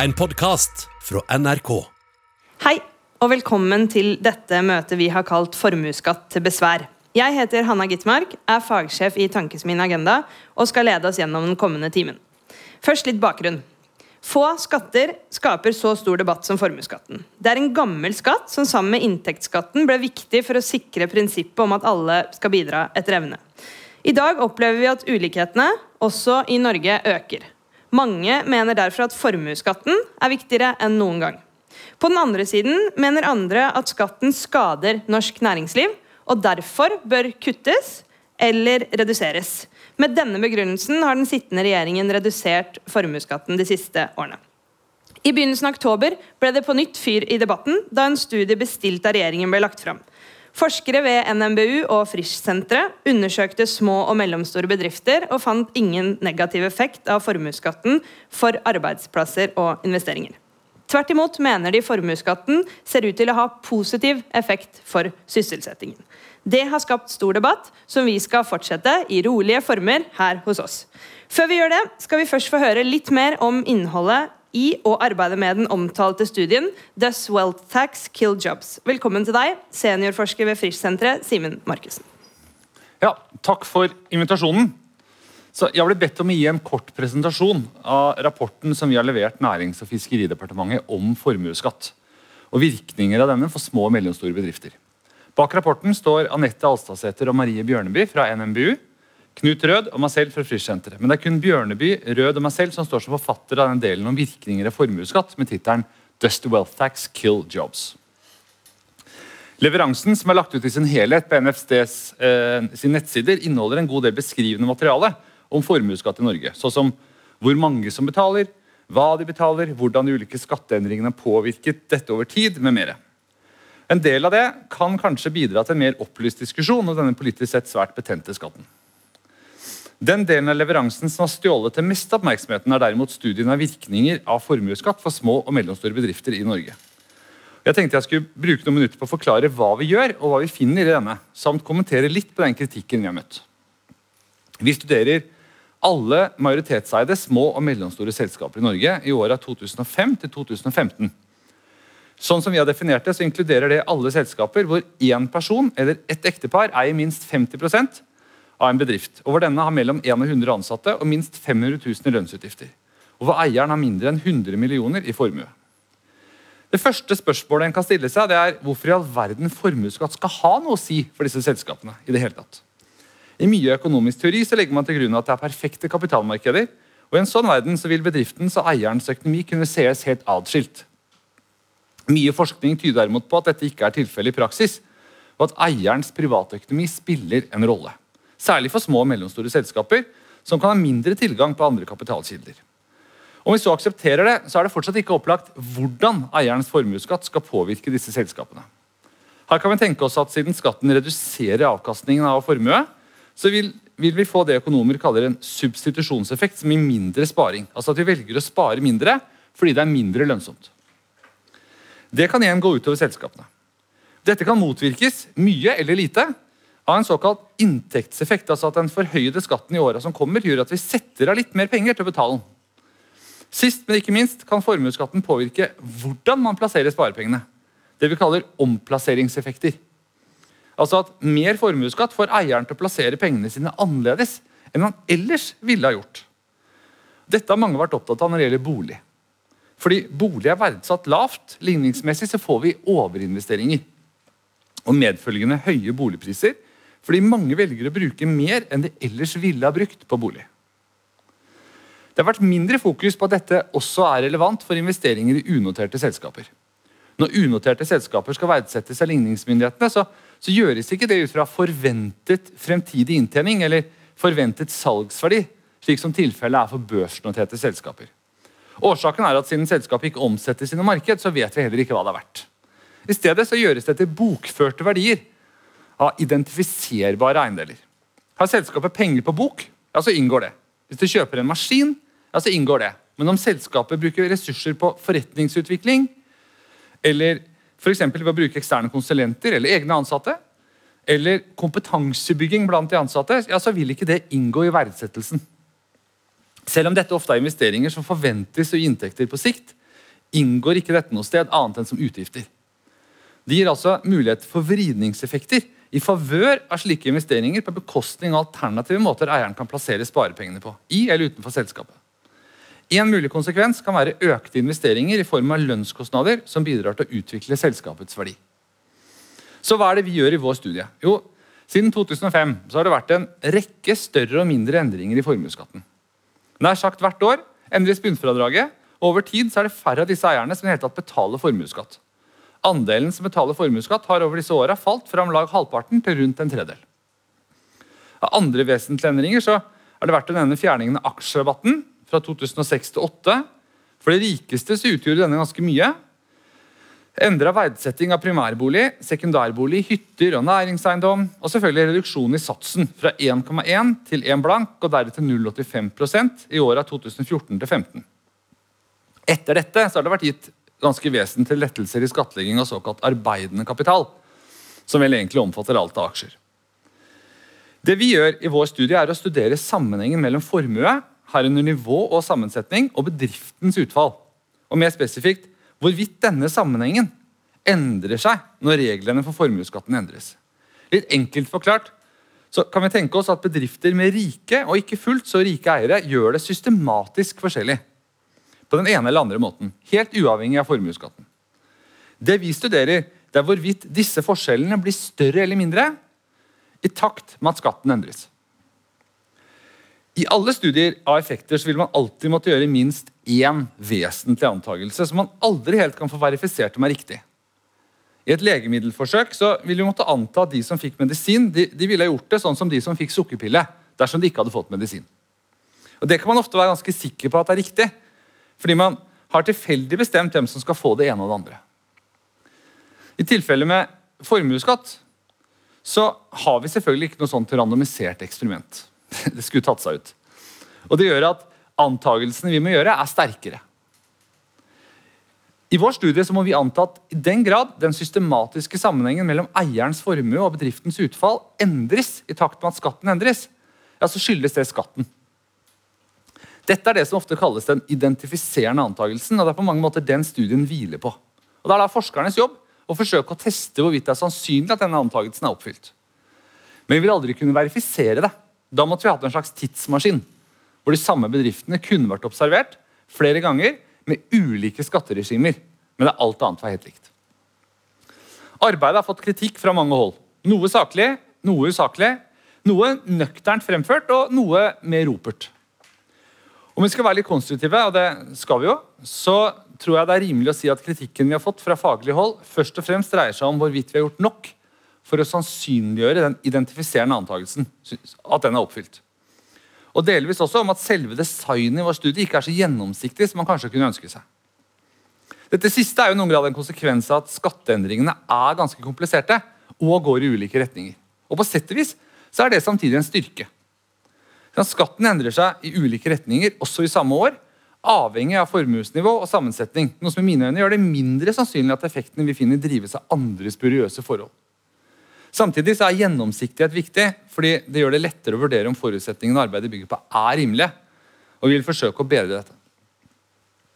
En podkast fra NRK. Hei, og velkommen til dette møtet vi har kalt Formuesskatt til besvær. Jeg heter Hanna Gitmark, er fagsjef i Tankesmien Agenda og skal lede oss gjennom den kommende timen. Først litt bakgrunn. Få skatter skaper så stor debatt som formuesskatten. Det er en gammel skatt som sammen med inntektsskatten ble viktig for å sikre prinsippet om at alle skal bidra etter evne. I dag opplever vi at ulikhetene, også i Norge, øker. Mange mener derfor at formuesskatten er viktigere enn noen gang. På den andre siden mener andre at skatten skader norsk næringsliv, og derfor bør kuttes eller reduseres. Med denne begrunnelsen har den sittende regjeringen redusert formuesskatten de siste årene. I begynnelsen av oktober ble det på nytt fyr i debatten da en studie bestilt av regjeringen ble lagt fram. Forskere ved NMBU og Frisch-senteret undersøkte små og mellomstore bedrifter og fant ingen negativ effekt av formuesskatten for arbeidsplasser og investeringer. Tvert imot mener de formuesskatten ser ut til å ha positiv effekt for sysselsettingen. Det har skapt stor debatt, som vi skal fortsette i rolige former her hos oss. Før vi gjør det, skal vi først få høre litt mer om innholdet i og arbeider med den omtalte studien Does Wealth Tax Kill Jobs? Velkommen til deg, seniorforsker ved Frisch-senteret, Simen Markussen. Ja, takk for invitasjonen. Så jeg ble bedt om å gi en kort presentasjon av rapporten som vi har levert Nærings- og fiskeridepartementet om formuesskatt. Og virkninger av denne for små og mellomstore bedrifter. Bak rapporten står Anette Alstadsæter og Marie Bjørneby fra NMBU. Knut Rød og meg selv fra Frischsenteret. Men det er kun Bjørneby, Rød og meg selv som står som forfatter av den delen om virkninger av formuesskatt med tittelen Does the wealth tax kill jobs? Leveransen som er lagt ut i sin helhet på NFDs eh, sin nettsider, inneholder en god del beskrivende materiale om formuesskatt i Norge. Så som hvor mange som betaler, hva de betaler, hvordan de ulike skatteendringene har påvirket dette over tid, med mere. En del av det kan kanskje bidra til en mer opplyst diskusjon om denne politisk sett svært betente skatten. Den delen av leveransen som har stjålet til mest oppmerksomheten, er derimot studien av virkninger av formuesskatt for små og mellomstore bedrifter i Norge. Jeg tenkte jeg skulle bruke noen minutter på å forklare hva vi gjør, og hva vi finner i denne, samt kommentere litt på den kritikken vi har møtt. Vi studerer alle majoritetseide små og mellomstore selskaper i Norge i åra 2005 til 2015. Sånn som vi har definert det, så inkluderer det alle selskaper hvor én person eller ett ektepar eier minst 50 av en bedrift, og hvor denne har mellom 1 og 100 ansatte og minst 500 000 i lønnsutgifter. Og hvor eieren har mindre enn 100 millioner i formue. Det første spørsmålet en kan stille seg, det er hvorfor i all verden formuesskatt skal ha noe å si for disse selskapene. I det hele tatt. I mye økonomisk teori så legger man til grunn at det er perfekte kapitalmarkeder. og I en sånn verden så vil bedriftens og eierens økonomi kunne sees helt atskilt. Mye forskning tyder derimot på at dette ikke er tilfellet i praksis, og at eierens privatøkonomi spiller en rolle. Særlig for små og mellomstore selskaper, som kan ha mindre tilgang på andre kapitalkilder. Om vi så aksepterer det, så er det fortsatt ikke opplagt hvordan eierens formuesskatt skal påvirke disse selskapene. Her kan vi tenke oss at Siden skatten reduserer avkastningen av formue, så vil, vil vi få det økonomer kaller en substitusjonseffekt, som gir mindre sparing. Altså at vi velger å spare mindre fordi det er mindre lønnsomt. Det kan igjen gå utover selskapene. Dette kan motvirkes, mye eller lite, av en såkalt inntektseffekt. altså At den forhøyede skatten i åra som kommer, gjør at vi setter av litt mer penger til å betale den. Sist, men ikke minst kan formuesskatten påvirke hvordan man plasserer sparepengene. Det vi kaller omplasseringseffekter. Altså at Mer formuesskatt får eieren til å plassere pengene sine annerledes enn han ellers ville ha gjort. Dette har mange vært opptatt av når det gjelder bolig. Fordi bolig er verdsatt lavt. Ligningsmessig så får vi overinvesteringer. Og medfølgende høye boligpriser fordi mange velger å bruke mer enn de ellers ville ha brukt på bolig. Det har vært mindre fokus på at dette også er relevant for investeringer i unoterte selskaper. Når unoterte selskaper skal verdsettes av ligningsmyndighetene, så, så gjøres ikke det ut fra forventet fremtidig inntjening eller forventet salgsverdi, slik som tilfellet er for børsnoterte selskaper. Årsaken er at Siden selskapet ikke omsettes i noe marked, så vet vi heller ikke hva det er verdt. I stedet så gjøres det til bokførte verdier av identifiserbare eiendeler. Har selskapet penger på bok, ja, så inngår det. Hvis du kjøper en maskin, ja, så inngår det. Men om selskapet bruker ressurser på forretningsutvikling, eller f.eks. ved å bruke eksterne konsulenter eller egne ansatte, eller kompetansebygging blant de ansatte, ja, så vil ikke det inngå i verdsettelsen. Selv om dette ofte er investeringer som forventes å gi inntekter på sikt, inngår ikke dette noe sted annet enn som utgifter. Det gir altså mulighet for vridningseffekter i favør av slike investeringer på bekostning av alternative måter eieren kan plassere sparepengene på, i eller utenfor selskapet. En mulig konsekvens kan være økte investeringer i form av lønnskostnader som bidrar til å utvikle selskapets verdi. Så hva er det vi gjør i vår studie? Jo, Siden 2005 har det vært en rekke større og mindre endringer i formuesskatten. Nær sagt hvert år endres bunnfradraget, og over tid er det færre av disse eierne som i hele tatt betaler formuesskatt. Andelen som betaler formuesskatt, har over disse åra falt fra om lag halvparten til rundt en tredel. Av andre vesentlige endringer så er det verdt å nevne fjerningen av aksjerabatten fra 2006 til 2008. For de rikeste så utgjorde denne ganske mye. Endra verdsetting av primærbolig, sekundærbolig, hytter og næringseiendom. Og selvfølgelig reduksjon i satsen fra 1,1 til 1 blank, og deretter 0,85% i åra 2014 til 2015. Etter dette så har det vært gitt ganske vesentlige lettelser i skattlegging av såkalt arbeidende kapital, som vel egentlig omfatter alt av aksjer. Det vi gjør i vår studie, er å studere sammenhengen mellom formue, herunder nivå og sammensetning, og bedriftens utfall. Og mer spesifikt hvorvidt denne sammenhengen endrer seg når reglene for formuesskatten endres. Litt enkelt forklart så kan vi tenke oss at bedrifter med rike og ikke fullt så rike eiere gjør det systematisk forskjellig. På den ene eller andre måten, helt uavhengig av formuesskatten. Det vi studerer, det er hvorvidt disse forskjellene blir større eller mindre i takt med at skatten endres. I alle studier av effekter vil man alltid måtte gjøre minst én vesentlig antakelse som man aldri helt kan få verifisert om er riktig. I et legemiddelforsøk vil vi måtte anta at de som fikk medisin, de, de ville gjort det sånn som de som fikk sukkerpille, dersom de ikke hadde fått medisin. Og Det kan man ofte være ganske sikker på at er riktig, fordi man har tilfeldig bestemt hvem som skal få det ene og det andre. I tilfelle med formuesskatt så har vi selvfølgelig ikke noe sånt randomisert eksperiment. det skulle tatt seg ut. Og Det gjør at antagelsene vi må gjøre, er sterkere. I vår studie så må vi anta at i den grad den systematiske sammenhengen mellom eierens formue og bedriftens utfall endres i takt med at skatten endres, ja, så skyldes det skatten. Dette er det som ofte kalles den identifiserende antagelsen, og det er på mange måter den studien hviler på. Og Det er da forskernes jobb å forsøke å teste hvorvidt det er sannsynlig at denne antagelsen er oppfylt. Men vi vil aldri kunne verifisere det. Da måtte vi hatt en slags tidsmaskin, hvor de samme bedriftene kunne vært observert flere ganger med ulike skatteregimer, men det alt annet var helt likt. Arbeidet har fått kritikk fra mange hold. Noe saklig, noe usaklig, noe nøkternt fremført og noe mer ropert. Om vi skal være litt konstruktive, og det skal vi jo, så tror jeg det er rimelig å si at kritikken vi har fått fra faglig hold, først og fremst dreier seg om hvorvidt vi har gjort nok for å sannsynliggjøre den identifiserende antakelsen. At den er oppfylt. Og delvis også om at selve designet i vår studie ikke er så gjennomsiktig som man kanskje kunne ønske seg. Dette siste er jo noen grad en konsekvens av at skatteendringene er ganske kompliserte og går i ulike retninger. Og på sett og vis så er det samtidig en styrke. Skatten endrer seg i ulike retninger også i samme år, avhengig av formuesnivå og sammensetning. Noe som i mine øyne gjør det mindre sannsynlig at effektene vi finner, drives av andre spuriøse forhold. Samtidig er gjennomsiktighet viktig, fordi det gjør det lettere å vurdere om forutsetningene arbeidet bygger på, er rimelige. Og vi vil forsøke å bedre dette.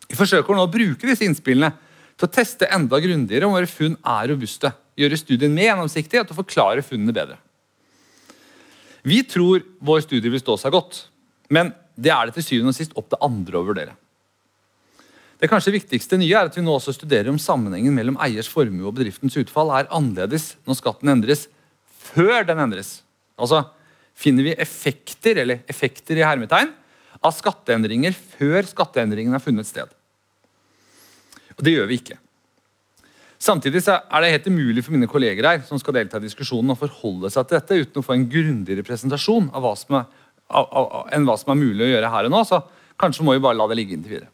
Vi forsøker nå å bruke disse innspillene til å teste enda grundigere om våre funn er robuste, gjøre studien mer gjennomsiktig og til å forklare funnene bedre. Vi tror vår studie vil stå seg godt, men det er det til syvende og sist opp til andre å vurdere. Det kanskje viktigste nye er at vi nå også studerer om sammenhengen mellom eiers formue og bedriftens utfall er annerledes når skatten endres, før den endres. Altså, Finner vi effekter eller effekter i hermetegn, av skatteendringer før skatteendringen har funnet sted? Og Det gjør vi ikke. Samtidig er det helt umulig for mine kolleger her som skal delta i diskusjonen, å forholde seg til dette uten å få en grundigere presentasjon hva er, av, av, enn hva som er mulig å gjøre her og nå. Så kanskje må vi bare la det ligge inntil videre.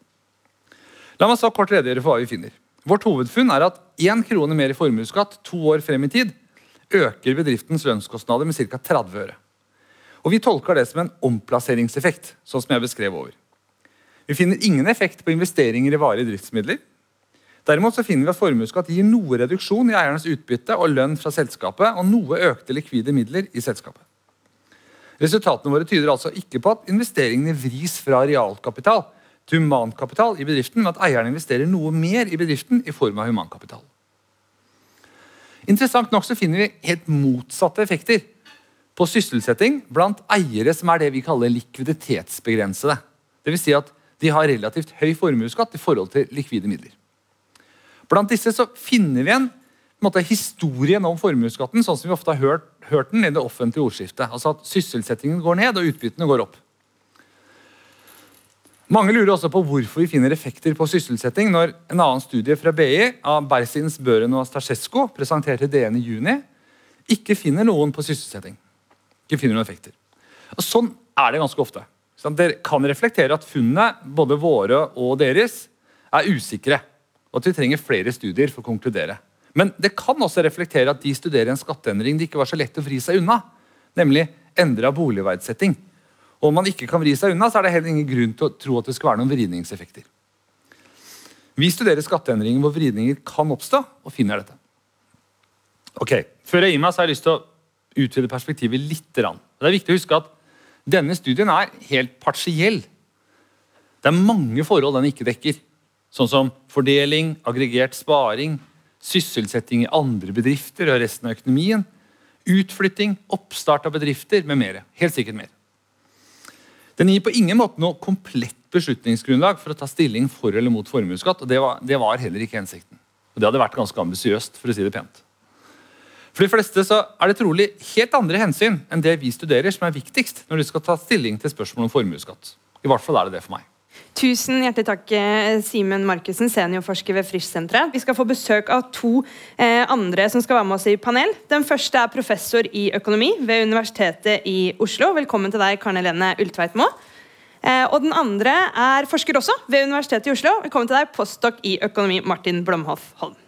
La meg så kort redegjøre for hva vi finner. Vårt hovedfunn er at én krone mer i formuesskatt to år frem i tid øker bedriftens lønnskostnader med ca. 30 øre. Og Vi tolker det som en omplasseringseffekt, sånn som jeg beskrev over. Vi finner ingen effekt på investeringer i varige driftsmidler. Derimot så finner vi at formuesskatt gir noe reduksjon i eiernes utbytte og lønn fra selskapet, og noe økte likvide midler i selskapet. Resultatene våre tyder altså ikke på at investeringene vris fra realkapital til humankapital i bedriften men at eierne investerer noe mer i bedriften i form av humankapital. Interessant nok så finner vi helt motsatte effekter på sysselsetting blant eiere som er det vi kaller likviditetsbegrensede. Dvs. Si at de har relativt høy formuesskatt i forhold til likvide midler. Blant disse så finner vi en, en måte, historien om formuesskatten sånn som vi ofte har hørt, hørt, den i det offentlige ordskiftet. Altså at Sysselsettingen går ned og utbyttene går opp. Mange lurer også på hvorfor vi finner effekter på sysselsetting når en annen studie fra BI av Bersins, Børen og Stasjesko presentert i DN i juni, ikke finner noen på sysselsetting. Ikke finner noen effekter. Og Sånn er det ganske ofte. Dere kan reflektere at funnene, både våre og deres, er usikre. Og at vi trenger flere studier for å konkludere. Men det kan også reflektere at de studerer en skatteendring det ikke var så lett å vri seg unna. Nemlig endra boligverdsetting. Og om man ikke kan vri seg unna, så er det heller ingen grunn til å tro at det skal være noen vridningseffekter. Vi studerer skatteendringer hvor vridninger kan oppstå, og finner dette. Ok, Før jeg gir meg, så har jeg lyst til å utvide perspektivet litt. Det er viktig å huske at denne studien er helt partiell. Det er mange forhold den ikke dekker, sånn som fordeling, aggregert sparing, sysselsetting i andre bedrifter og resten av økonomien, utflytting, oppstart av bedrifter med mer. Helt sikkert mer. Den gir på ingen måte noe komplett beslutningsgrunnlag for å ta stilling for eller mot formuesskatt. og det var, det var, heller ikke hensikten. Og Det hadde vært ganske ambisiøst, for å si det pent. For de fleste så er det trolig helt andre hensyn enn det vi studerer, som er viktigst når du skal ta stilling til spørsmål om formuesskatt. I hvert fall er det det for meg. Tusen hjertelig takk, eh, Simen Markussen, seniorforsker ved Frischsenteret. Vi skal få besøk av to eh, andre som skal være med oss i panel. Den første er professor i økonomi ved Universitetet i Oslo. Velkommen til deg, Karne Ultveit Ultveitmo. Eh, og den andre er forsker også ved Universitetet i Oslo. Velkommen til deg, postdok i økonomi, Martin Blomhoff Holm.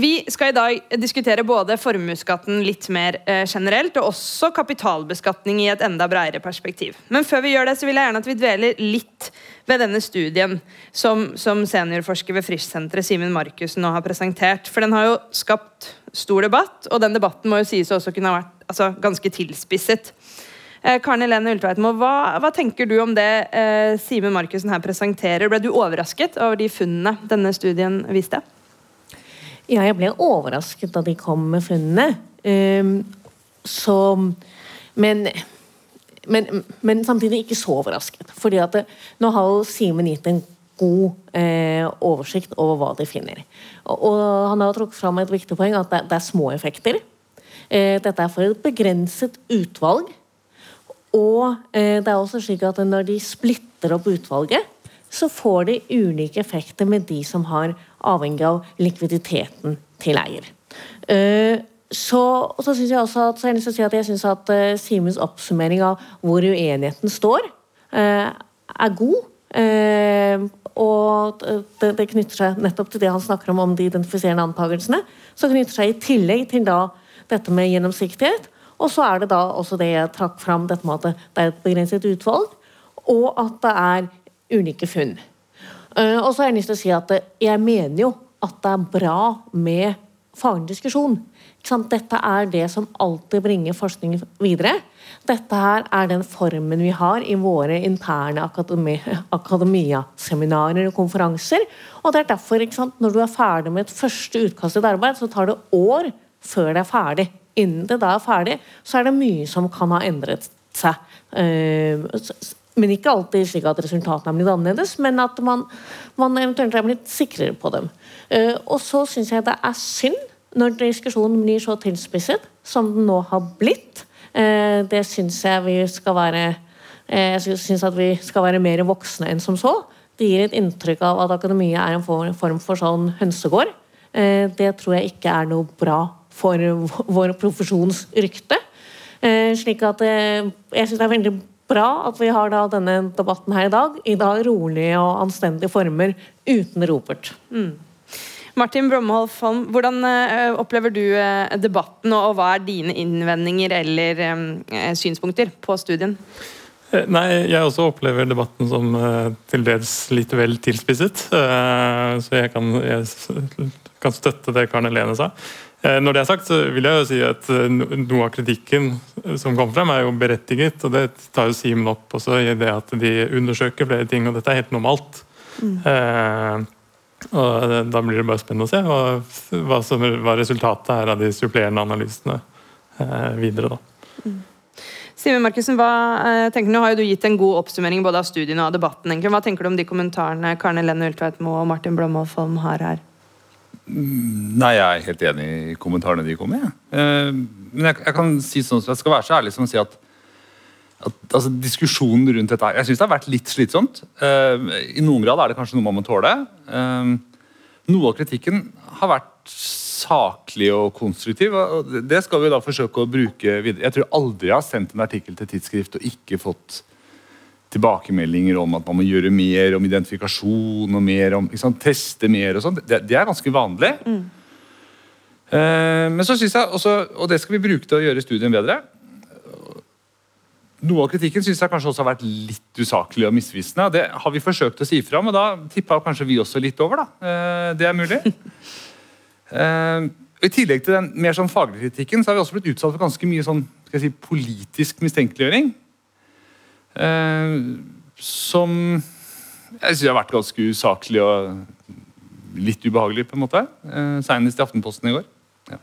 Vi skal i dag diskutere både formuesskatten litt mer eh, generelt, og også kapitalbeskatning i et enda bredere perspektiv. Men før vi gjør det, så vil jeg gjerne at vi dveler litt ved denne studien som, som seniorforsker ved Frischsenteret Simen Markussen nå har presentert. For den har jo skapt stor debatt, og den debatten må jo sies også kunne ha vært altså, ganske tilspisset. Eh, Karen Helene Ultveitmo, hva, hva, tenker du om det eh, Simen Markussen her presenterer? Ble du overrasket over de funnene denne studien viste? Ja, jeg ble overrasket da de kom med funnene. Um, så men, men, men, samtidig ikke så overrasket. fordi at det, nå har jo Simen gitt en god eh, oversikt over hva de finner. Og, og, han har trukket fram et viktig poeng, at det, det er små effekter. Eh, dette er for et begrenset utvalg. Og eh, det er også slik at når de splitter opp utvalget, så får de ulike effekter med de som har avhengig av likviditeten til eier. Uh, så, så synes Jeg også at, jeg, si at jeg synes at uh, Simens oppsummering av hvor uenigheten står, uh, er god. og det, det, knytter seg nettopp til det han snakker om om de identifiserende antakelsene. Som knytter seg i tillegg til da dette med gjennomsiktighet. Og så er det da også det jeg trakk fram, dette med at det er et begrenset utvalg, og at det er ulike funn. Uh, og så har jeg lyst til å si at jeg mener jo at det er bra med faglig diskusjon. Dette er det som alltid bringer forskning videre. Dette her er den formen vi har i våre interne akademi, akademia-seminarer og konferanser. Og det er derfor, Når du er ferdig med et første utkast til et arbeid, så tar det år før det er ferdig. Innen det da er ferdig, så er det mye som kan ha endret seg. Men ikke alltid slik at resultatene er blitt annerledes, men at man, man eventuelt er blitt sikrere på dem. Uh, og så syns jeg det er synd når diskusjonen blir så tilspisset som den nå har blitt. Uh, det syns jeg vi skal være uh, Jeg syns at vi skal være mer voksne enn som så. Det gir et inntrykk av at akademia er en form for sånn hønsegård. Det tror jeg ikke er noe bra for vår profesjons rykte. Slik at jeg syns det er veldig bra at vi har da denne debatten her i dag, i da rolige og anstendige former, uten ropert. Mm. Martin Bromholf Holm, hvordan uh, opplever du uh, debatten, og, hva er dine innvendinger eller um, synspunkter på studien? Nei, Jeg også opplever debatten som til dels litt vel tilspisset. så jeg kan, jeg kan støtte det Karne Lene sa. Eh, når det er sagt, så vil jeg jo si at eh, noe av kritikken som kommer frem, er jo berettiget. og Det tar jo Simen opp også i det at de undersøker flere ting. og Dette er helt normalt. Eh, og Da blir det bare spennende å se hva, hva, som, hva resultatet er av de supplerende analysene eh, videre. da. Simen Markussen, hva eh, tenker du? Nå har jo du gitt en god oppsummering både av studiene og av debatten. egentlig. Hva tenker du om de kommentarene Karne Lenne Ultveit Moe og Martin Blomholt har her? Nei, jeg er helt enig i kommentarene de kom med. Eh, men jeg, jeg kan si sånn, jeg skal være så ærlig som å si at, at altså, diskusjonen rundt dette Jeg syns det har vært litt slitsomt. Eh, I noen grad er det kanskje noe man må tåle. Eh, noe av kritikken har vært saklig og konstruktiv. og Det skal vi da forsøke å bruke videre. Jeg tror aldri jeg har sendt en artikkel til tidsskrift og ikke fått tilbakemeldinger om at man må gjøre mer om identifikasjon og mer om sant, teste mer og sånn. Det, det er ganske vanlig. Mm. Eh, men så synes jeg også, og det skal vi bruke til å gjøre studien bedre Noe av kritikken synes jeg kanskje også har vært litt usaklig og misvisende. Det har vi forsøkt å si fra, men da tippa kanskje vi også litt over. da. Eh, det er mulig. Eh, I tillegg til den mer sånn faglige kritikken så har vi også blitt utsatt for ganske mye sånn, skal jeg si, politisk mistenkeliggjøring. Eh, som jeg syns har vært ganske usaklig og litt ubehagelig, på en måte. Eh, Senest i Aftenposten i går. Ja.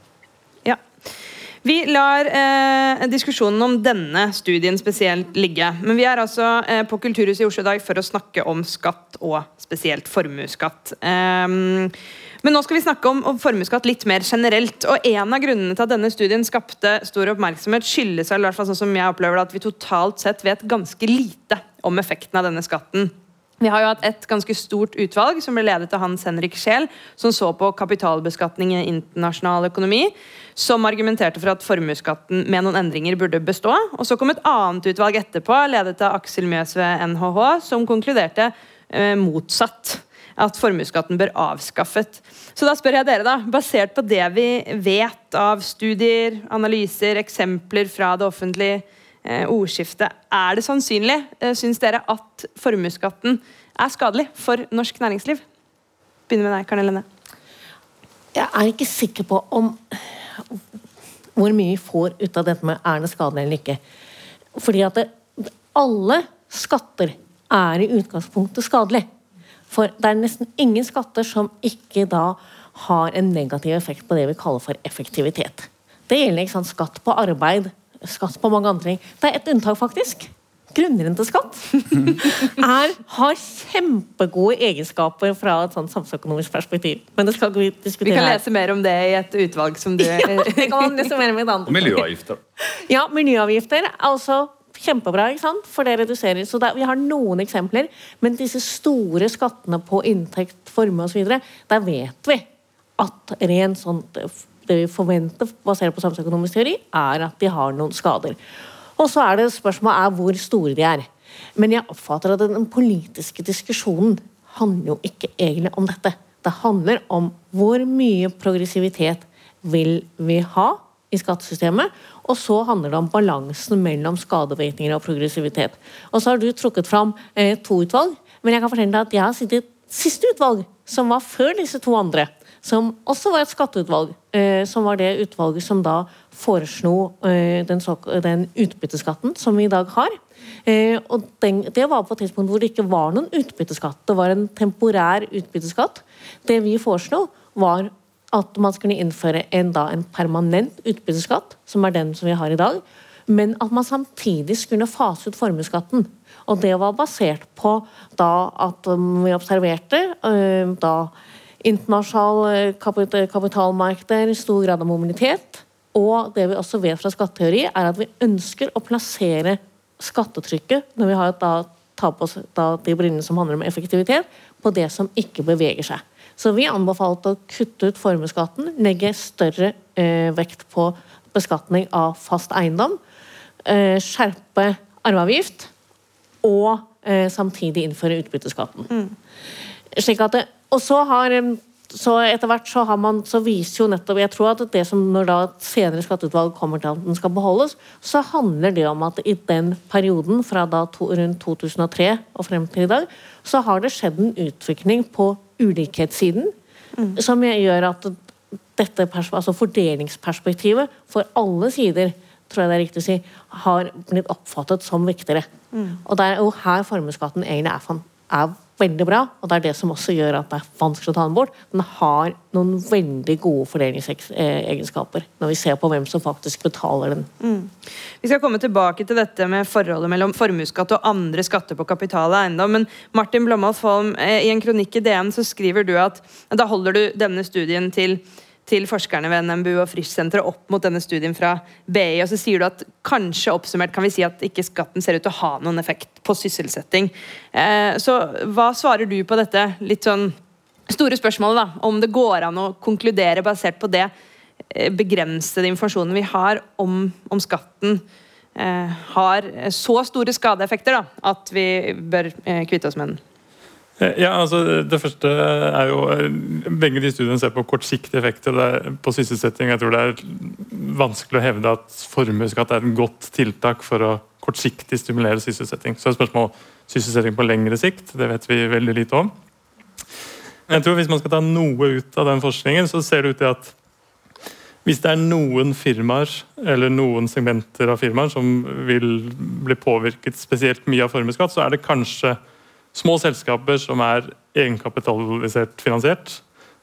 Vi lar eh, diskusjonen om denne studien spesielt ligge. Men vi er altså eh, på Kulturhuset i Oslo i dag for å snakke om skatt, og spesielt formuesskatt. Um, men nå skal vi snakke om, om formuesskatt litt mer generelt. og En av grunnene til at denne studien skapte stor oppmerksomhet, skyldes i hvert fall sånn som jeg opplever det, at vi totalt sett vet ganske lite om effekten av denne skatten. Vi har jo hatt et ganske stort utvalg som ble ledet av Hans Henrik Scheel, som så på kapitalbeskatning i internasjonal økonomi, som argumenterte for at formuesskatten med noen endringer burde bestå. Og Så kom et annet utvalg etterpå, ledet av Aksel Mjøs ved NHH, som konkluderte eh, motsatt at formuesskatten bør avskaffet. Så da spør jeg dere, da, basert på det vi vet av studier, analyser, eksempler fra det offentlige eh, ordskiftet, er det sannsynlig, eh, syns dere, at formuesskatten er skadelig for norsk næringsliv? Begynner med deg, Karne Lenne. Jeg er ikke sikker på om hvor mye vi får ut av dette med er det skadelig eller ikke. Fordi at det, alle skatter er i utgangspunktet skadelig. For det er nesten ingen skatter som ikke da har en negativ effekt på det vi kaller for effektivitet. Det gjelder ikke sant, skatt på arbeid, skatt på mange andre ting. Det er et unntak, faktisk. Grunnrenteskatt er, har kjempegode egenskaper fra et sånn samfunnsøkonomisk perspektiv. Men det skal vi diskutere Vi kan lese mer om det i et utvalg som du Ja, det kan man lese mer om i et annet Og miljøavgifter. ja, miljøavgifter er altså kjempebra, ikke sant? for det reduserer. Så det, vi har noen eksempler, men disse store skattene på inntekt, formue osv., der vet vi at ren sånt det vi forventer basert på samfunnsøkonomisk teori, er at de har noen skader. Og så er det spørsmålet er hvor store de er. Men jeg oppfatter at den politiske diskusjonen handler jo ikke egentlig om dette. Det handler om hvor mye progressivitet vil vi ha i skattesystemet, og så handler det om balansen mellom skadevirkninger og progressivitet. Og så har du trukket fram eh, to utvalg, men jeg kan fortelle deg at jeg har sittet siste utvalg, som var før disse to andre, som også var et skatteutvalg, eh, som var det utvalget som da foreslo eh, den, den utbytteskatten som vi i dag har. Eh, og den, det var på et tidspunkt hvor det ikke var noen utbytteskatt. Det var en temporær utbytteskatt. Det vi foreslo, var at man skulle innføre en, da, en permanent utbytteskatt, som er den som vi har i dag, men at man samtidig skulle fase ut formuesskatten. Og det var basert på da at um, vi observerte uh, da internasjonale kapit kapitalmarkeder, stor grad av mobilitet. Og det vi også vet fra skatteteori, er at vi ønsker å plassere skattetrykket, når vi har da, tar på oss de brillene som handler om effektivitet, på det som ikke beveger seg. Så vi anbefalte å kutte ut formuesskatten, legge større eh, vekt på beskatning av fast eiendom, eh, skjerpe arveavgift og eh, samtidig innføre utbytteskatten. At det, og så har så etter hvert så har man så viser jo nettopp Jeg tror at det som når da et senere skatteutvalg kommer til at den skal beholdes, så handler det om at i den perioden fra da to, rundt 2003 og frem til i dag, så har det skjedd en utvikling på ulikhetssiden som gjør at dette altså fordelingsperspektivet for alle sider tror jeg det er riktig å si, har blitt oppfattet som viktigere. Og det er jo her formuesskatten egentlig er, er veldig bra, og det er det som også gjør at det er vanskelig å ta den bort. Den har noen veldig gode fordelingsegenskaper når vi ser på hvem som faktisk betaler den. Mm. Vi skal komme tilbake til dette med forholdet mellom formuesskatt og andre skatter på kapital og eiendom, men Martin Blomholt Folm, eh, i en kronikk i DN så skriver du at da holder du denne studien til til forskerne ved NMBU og Frisch-senteret opp mot denne studien fra BI, og så sier du at kanskje oppsummert kan vi si at ikke skatten ser ut til å ha noen effekt på sysselsetting. Eh, så hva svarer du på dette litt sånn store spørsmålet, da? Om det går an å konkludere basert på det eh, begrensede informasjonen vi har om, om skatten, eh, har så store skadeeffekter da, at vi bør kvitte oss med den? Ja, altså Det første er jo Begge de studiene ser på kortsiktige effekter på sysselsetting. Jeg tror det er vanskelig å hevde at formuesskatt er et godt tiltak for å kortsiktig stimulere sysselsetting. Så er spørsmål sysselsetting på lengre sikt. Det vet vi veldig lite om. Jeg tror Hvis man skal ta noe ut av den forskningen, så ser det ut til at hvis det er noen firmaer eller noen segmenter av firmaer som vil bli påvirket spesielt mye av formuesskatt, så er det kanskje Små selskaper som er egenkapitalisert finansiert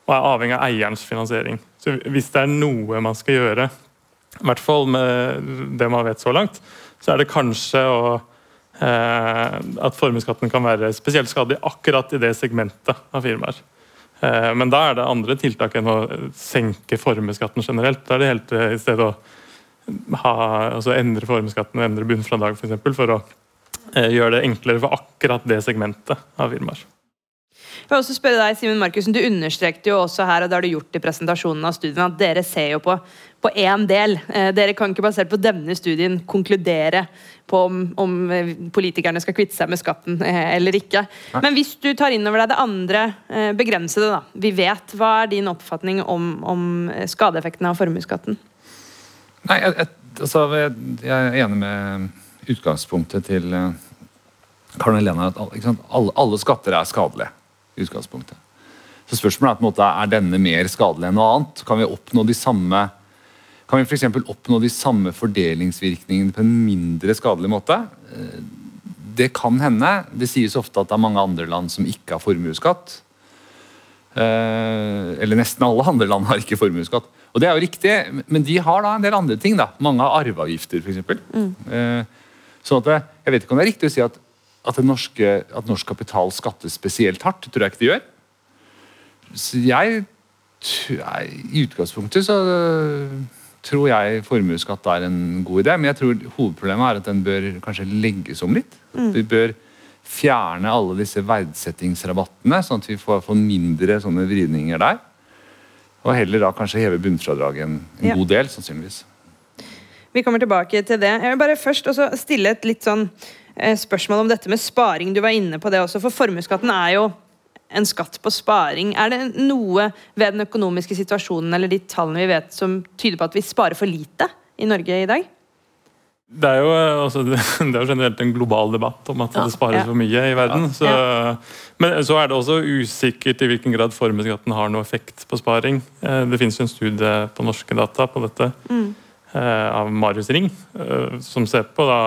og er avhengig av eierens finansiering. Så Hvis det er noe man skal gjøre, i hvert fall med det man vet så langt, så er det kanskje å, eh, at formuesskatten kan være spesielt skadelig akkurat i det segmentet av firmaer. Eh, men da er det andre tiltak enn å senke formuesskatten generelt. Da er det helt eh, i stedet å ha, altså endre formuesskatten og endre bunnfradrag for, eksempel, for å Eh, gjøre det enklere for akkurat det segmentet av firmaer. Jeg vil også spørre deg, Simen Markussen, Du understrekte jo også her, og det har du gjort i presentasjonen av studien, at dere ser jo på, på én del. Eh, dere kan ikke basert på denne studien konkludere på om, om politikerne skal kvitte seg med skatten eh, eller ikke. Men hvis du tar inn over deg det andre begrensede, da. Vi vet. Hva er din oppfatning om, om skadeeffektene av formuesskatten? Nei, jeg, jeg, altså, jeg er enig med utgangspunktet til Karen Helene at alle, alle, skatter er skadelige. Utgangspunktet. Så spørsmålet er på en måte, er denne mer skadelig enn noe annet. Kan vi oppnå de samme kan vi for oppnå de samme fordelingsvirkningene på en mindre skadelig måte? Eh, det kan hende. Det sies ofte at det er mange andre land som ikke har formuesskatt. Eh, eller nesten alle andre land har ikke formuesskatt. Og det er jo riktig, men de har da en del andre ting. da. Mange har arveavgifter, f.eks. Mm. Sånn at Jeg vet ikke om det er riktig å si at, at, norske, at norsk kapital skattes spesielt hardt. Det tror jeg ikke det gjør. Så jeg, I utgangspunktet så tror jeg formuesskatt er en god idé, men jeg tror hovedproblemet er at den bør kanskje legges om litt. Mm. Vi bør fjerne alle disse verdsettingsrabattene, sånn at vi får, får mindre sånne vridninger der. Og heller da kanskje heve bunnfradraget en, en ja. god del, sannsynligvis. Vi kommer tilbake til det. Jeg vil bare først også stille et litt sånn spørsmål om dette med sparing. Du var inne på det også, for formuesskatten er jo en skatt på sparing. Er det noe ved den økonomiske situasjonen eller de tallene vi vet som tyder på at vi sparer for lite i Norge i dag? Det er, jo, altså, det er generelt en global debatt om at ja, det spares ja. for mye i verden. Så, ja. Men så er det også usikkert i hvilken grad formuesskatten har noe effekt på sparing. Eh, det finnes jo en studie på norske data på dette. Mm. Eh, av Marius Ring, eh, som ser på da,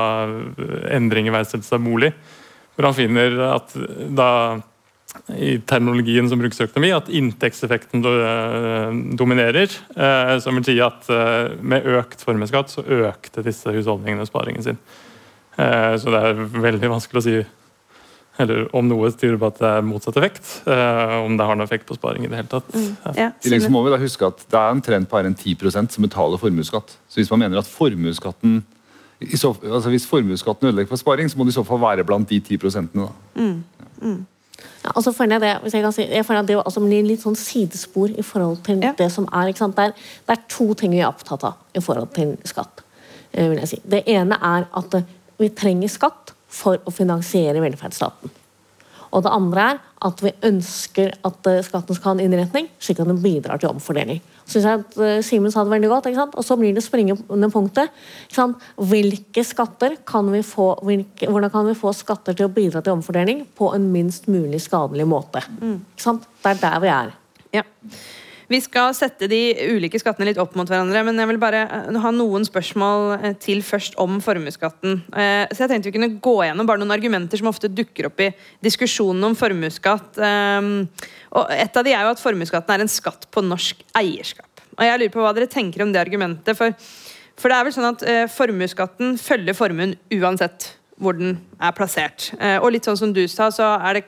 endring i verdsettelse av bolig. Hvor han finner at da i terminologien som brukes i økonomi, at inntektseffekten do, dominerer. Som vil si at med økt formuesskatt så økte disse husholdningene sparingen sin. Så det er veldig vanskelig å si eller om noe styrer på at det er motsatt effekt. Uh, om det har noen effekt på sparing i det hele tatt. Mm. Ja. I tillegg så må vi da huske at Det er en trend på bare en 10% som betaler formuesskatt. Så hvis man mener at formuesskatten så, altså Hvis formuesskatten ødelegger for sparing, så må det i så fall være blant de 10 prosentene. Mm. Mm. Ja, og så føler jeg det, hvis jeg kan si, jeg føler at det altså blir litt sånn sidespor i forhold til ja. det som er. ikke sant? Det er, det er to ting vi er opptatt av i forhold til skatt. Eh, vil jeg si. Det ene er at vi trenger skatt for å finansiere velferdsstaten. Og det andre er at vi ønsker at eh, skatten skal ha en innretning, slik at den bidrar til omfordeling. Synes jeg at uh, Simen sa det veldig godt, Og så blir det springende punktet. Hvilke skatter kan vi få, hvilke, hvordan kan vi få skatter til å bidra til omfordeling på en minst mulig skadelig måte? Mm. Det er der vi er. Ja. Vi skal sette de ulike skattene litt opp mot hverandre, men jeg vil bare eh, ha noen spørsmål eh, til først om formuesskatten. Eh, Så jeg tenkte vi kunne gå gjennom bare noen argumenter som ofte dukker opp i diskusjonen om formuesskatt. Eh, Og et av de er jo at formuesskatten er en skatt på norsk eierskap. Og jeg lurer på hva dere tenker om det argumentet. For, for det er vel sånn at formuesskatten følger formuen uansett hvor den er plassert. Og litt sånn som du sa, så er det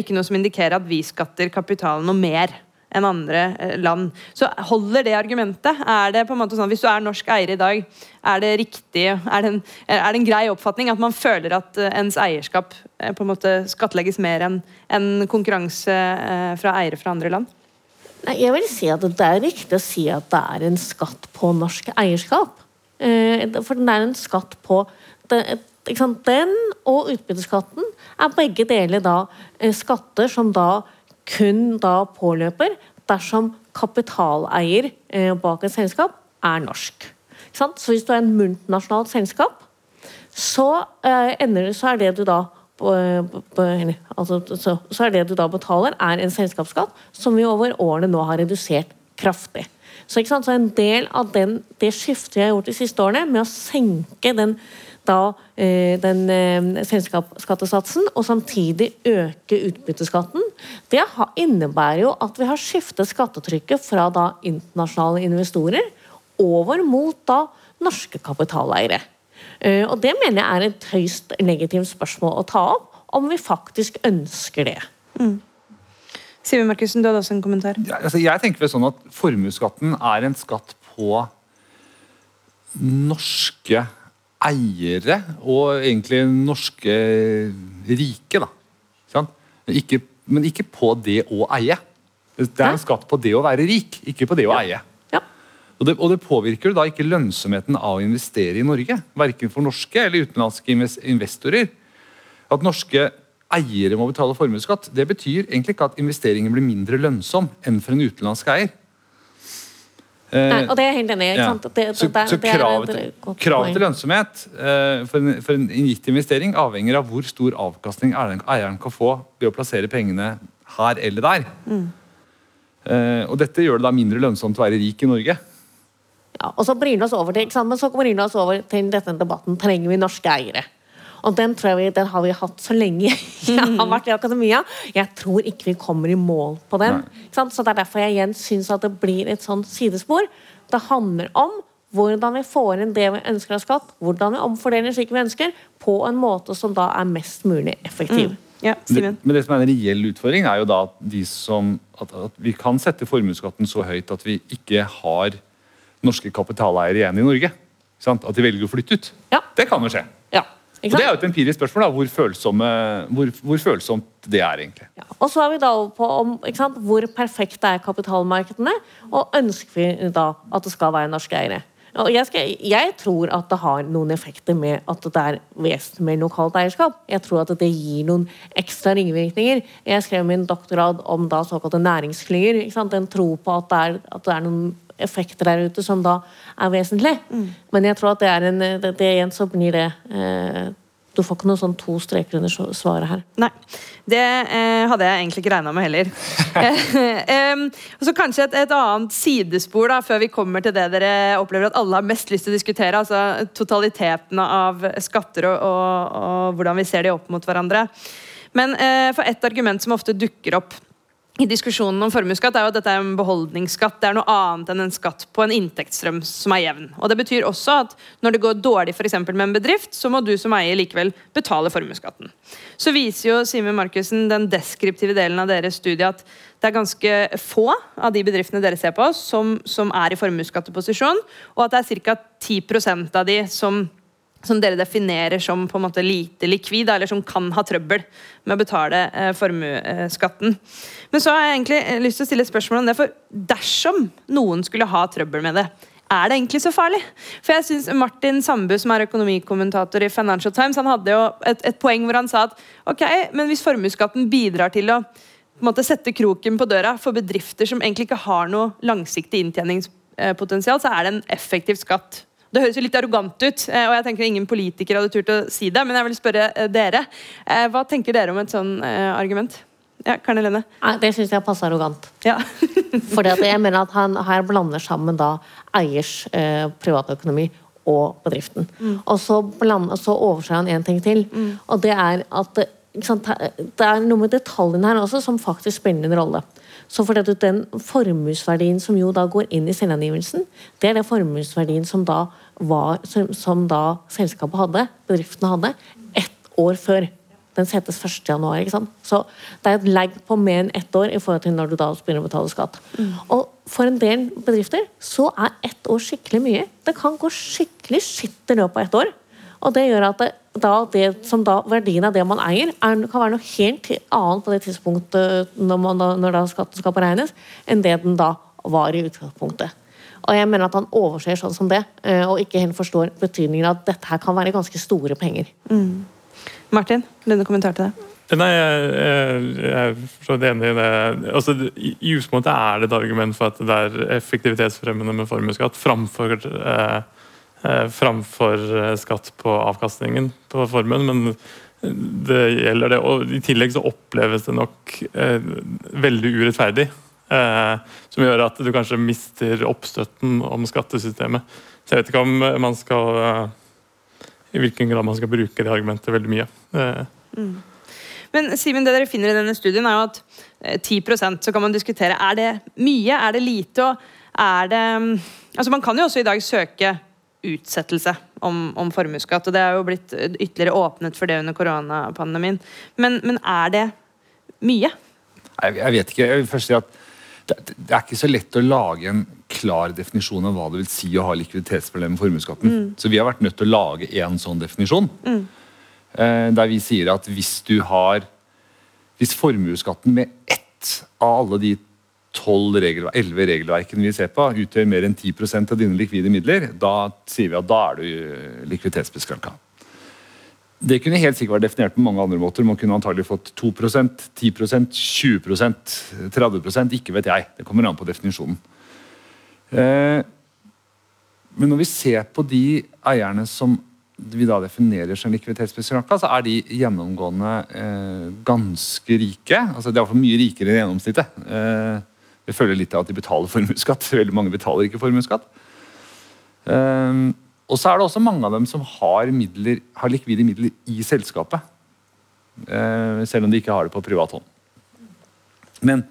ikke noe som indikerer at vi skatter kapitalen noe mer enn andre eh, land. Så holder det argumentet? Er det på en måte sånn, Hvis du er norsk eier i dag, er det riktig, er det en, er det en grei oppfatning at man føler at eh, ens eierskap eh, på en måte skattlegges mer enn enn konkurranse fra eiere fra andre land? Nei, Jeg vil si at det er riktig å si at det er en skatt på norsk eierskap. For den er en skatt på? Den og utbytteskatten er begge deler da skatter som da kun da påløper dersom kapitaleier eh, bak et selskap er norsk. Så hvis du er en multinasjonalt selskap, så eh, ender så er det du da altså, så, er det du da betaler, er en selskapsskatt som vi over årene nå har redusert kraftig. Så, så en del av den, det skiftet vi har gjort de siste årene, med å senke den, da, eh, den eh, selskapsskattesatsen og samtidig øke utbytteskatten, det innebærer jo at vi har skiftet skattetrykket fra da internasjonale investorer over mot da norske kapitaleiere. Eh, Og det mener jeg er et høyst legitimt spørsmål å ta opp, om vi faktisk ønsker det. Simen Markussen, du hadde også en kommentar. Ja, altså, jeg tenker vel sånn at Formuesskatten er en skatt på norske eiere og egentlig norske rike. da. Sant? Men ikke, men ikke på det å eie. Det er en skatt på det å være rik, ikke på det å eie. Ja. Og det, og det påvirker da ikke lønnsomheten av å investere i Norge. Verken for norske eller utenlandske investorer. At norske eiere må betale formuesskatt, det betyr egentlig ikke at investeringen blir mindre lønnsom enn for en utenlandsk eier. Eh, Nei, og det er jeg helt enig i. ikke ja. Det, Så, det- så det er kravet, kravet til lønnsomhet uh, for, en, for en gitt investering avhenger av hvor stor avkastning eieren, kan få ved å plassere pengene her eller der. Mm. Uh, og Dette gjør det da mindre lønnsomt å være rik i Norge. Ja, og så bringer det oss over til, ikke sant? Men så bringer det oss over til denne debatten trenger vi norske eiere. Og den tror jeg vi, den har vi hatt så lenge jeg har vært i akademia. Jeg tror ikke vi kommer i mål på den. Ikke sant? Så Det er derfor jeg igjen syns at det blir et sånn sidespor. Det handler om hvordan vi får inn det vi ønsker av skatt, hvordan vi omfordeler slik vi ønsker, på en måte som da er mest mulig effektiv. Ja, Det, men det som er en reell utfordring, er jo da at, de som, at, at vi kan sette formuesskatten så høyt at vi ikke har norske kapitaleiere igjen i Norge. Sant? At de velger å flytte ut. Ja. Det kan jo skje. Ja. Og Det er jo et empirisk spørsmål, da, hvor, følsomme, hvor, hvor følsomt det er. egentlig. Ja. Og så er vi da over på om, ikke sant, hvor perfekte er kapitalmarkedene, og ønsker vi da at det skal være norske eiere. Og jeg, skal, jeg tror at det har noen effekter med at det er vesentlig mer lokalt eierskap. Jeg tror at det gir noen ekstra ringvirkninger. Jeg skrev min doktorgrad om da såkalte næringsklynger. ikke sant, En tro på at det, er, at det er noen effekter der ute som da er vesentlig. Men jeg tror at det er en det, det igjen så blir det eh, Du får ikke noe sånn to streker under svaret her. Nei, det eh, hadde jeg egentlig ikke regna med heller. Og så kanskje et, et annet sidespor da, før vi kommer til det dere opplever at alle har mest lyst til å diskutere. Altså totaliteten av skatter og, og, og hvordan vi ser de opp mot hverandre. Men eh, for et argument som ofte dukker opp i diskusjonen om formuesskatt er jo at dette er en beholdningsskatt. Det er noe annet enn en skatt på en inntektsstrøm som er jevn. Og Det betyr også at når det går dårlig for med en bedrift, så må du som eier likevel betale formuesskatten. Så viser jo Simen Markussen den deskriptive delen av deres studie at det er ganske få av de bedriftene dere ser på, som, som er i formuesskatteposisjon, og at det er ca. 10% av de som som dere definerer som på en måte lite likvid, eller som kan ha trøbbel med å betale eh, formuesskatten. Men så har jeg egentlig eh, lyst til å stille et spørsmål om det, for dersom noen skulle ha trøbbel med det, er det egentlig så farlig? For jeg synes Martin Sandbu, som er økonomikommentator i Financial Times, han hadde jo et, et poeng hvor han sa at ok, men hvis formuesskatten bidrar til å måte, sette kroken på døra for bedrifter som egentlig ikke har noe langsiktig inntjeningspotensial, så er det en effektiv skatt. Det høres jo litt arrogant ut, eh, og jeg tenker ingen politiker hadde turt å si det, men jeg vil spørre eh, dere. Eh, Hva tenker dere om et sånn argument? Ja, Karen Helene? Det syns jeg passer arrogant. Ja. Fordi jeg mener at han her blander sammen da eiers eh, privatøkonomi og bedriften. Og så, bland, så overser han en ting til, og det er at sant, det er noe med detaljene her også som faktisk spiller en rolle. Så fordi Den formuesverdien som jo da går inn i selvangivelsen, det er den formuesverdien som da, var, som, som da selskapet hadde, bedriftene hadde, ett år før. Den settes 1. januar, ikke sant? Så det er et lag på mer enn ett år i forhold til når du da begynner å betale skatt. Og for en del bedrifter så er ett år skikkelig mye. Det kan gå skikkelig skitt i løpet av ett år. Og det gjør at det, da, det som da verdien av det man eier, er, kan være noe helt annet på det tidspunktet når, man, da- når da skatten skal beregnes, enn det den da var i utgangspunktet. Og jeg mener at han overser sånn som det, eh, og ikke helt forstår betydningen av at dette her kan være ganske store penger. Martin, denne kommentar til det. Nei, jeg, jeg, jeg er for enig i det. Altså, I utgangspunktet er det et argument for at det er effektivitetsfremmende med formuesskatt framfor, eh, eh, framfor eh, skatt på avkastningen på formuen. Men det gjelder det. Og i tillegg så oppleves det nok eh, veldig urettferdig. Eh, som gjør at du kanskje mister oppstøtten om skattesystemet. Så jeg vet ikke om man skal eh, I hvilken grad man skal bruke det argumentet veldig mye. Eh, Men Simen, det dere finner i denne studien, er jo at eh, 10% så kan man diskutere er det mye, er det lite, og er det mm, Altså Man kan jo også i dag søke utsettelse om, om formuesskatt, og det er jo blitt ytterligere åpnet for det under koronapandemien. Men, men er det mye? Jeg, jeg vet ikke. Jeg vil først si at det, det er ikke så lett å lage en klar definisjon av hva det vil si å ha likviditetsproblemer med formuesskatten. Så vi har vært nødt til å lage en sånn definisjon. Eh, der vi sier at hvis du har Hvis formuesskatten med ett av alle de 12 regelverk, 11 regelverkene vi ser på, utgjør mer enn 10 av dine likvide midler, da sier vi at da er du eh, likviditetsbeskranka. Det kunne helt sikkert vært definert på mange andre måter. Man kunne antagelig fått 2% 10% 20% 30% ikke vet jeg. Det kommer an på definisjonen. Eh, men når vi ser på de eierne som vi da definerer som likviditetsbeskranka, så er de gjennomgående eh, ganske rike. Altså De er iallfall mye rikere enn gjennomsnittet. Eh, føler litt av at de betaler formuesskatt. Veldig mange betaler ikke formuesskatt. Um, og så er det også mange av dem som har, midler, har likvide midler i selskapet. Uh, selv om de ikke har det på privat hånd. Men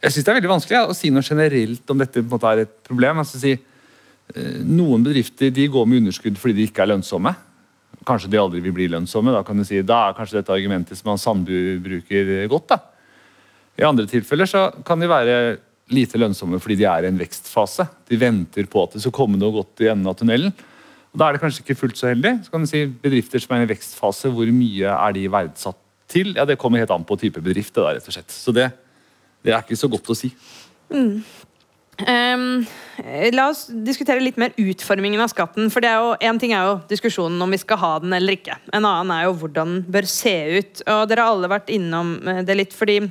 jeg synes det er veldig vanskelig ja, å si noe generelt om dette måte er et problem. Altså, si, uh, noen bedrifter de går med underskudd fordi de ikke er lønnsomme. Kanskje de aldri vil bli lønnsomme. Da kan du si, da er kanskje dette argumentet som Sandbu bruker, godt. da. I andre tilfeller så kan de være lite lønnsomme fordi de er i en vekstfase. De venter på at det skal komme noe godt i enden av tunnelen. Og Da er det kanskje ikke fullt så heldig. Så kan du si Bedrifter som er i en vekstfase, hvor mye er de verdsatt til? Ja, Det kommer helt an på type bedrift. der, rett og slett. Så det, det er ikke så godt å si. Ehm, la oss diskutere litt mer utformingen av skatten. For det er jo, En ting er jo diskusjonen om vi skal ha den eller ikke. En annen er jo hvordan den bør se ut. Og Dere har alle vært innom eh, det litt. fordi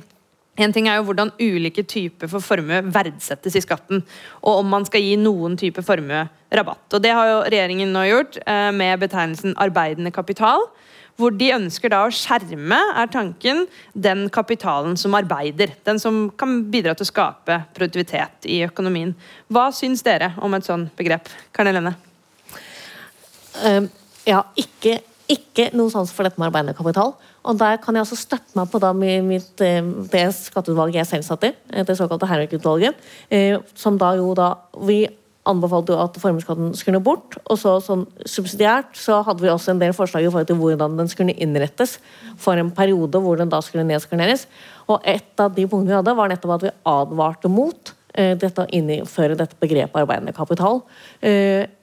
en ting er jo hvordan ulike typer for formue verdsettes i skatten, og om man skal gi noen type formue rabatt. Og Det har jo regjeringen nå gjort eh, med betegnelsen arbeidende kapital. Hvor de ønsker da å skjerme, er tanken, den kapitalen som arbeider. Den som kan bidra til å skape produktivitet i økonomien. Hva syns dere om et sånt begrep? Karen Helene? Uh, ja, ikke, ikke noe sans for dette med arbeidende kapital. Og der kan jeg også støtte meg på da mitt, eh, det skatteutvalget jeg selv satt i, eh, det såkalte Hervik-utvalget, eh, som da jo da Vi anbefalte jo at formuesskatten skulle bort, og så sånn subsidiært så hadde vi også en del forslag i forhold til hvordan den skulle innrettes for en periode hvor den da skulle nedskaleres. Og et av de punktene vi hadde, var nettopp at vi advarte mot dette å innføre dette begrepet arbeidende kapital.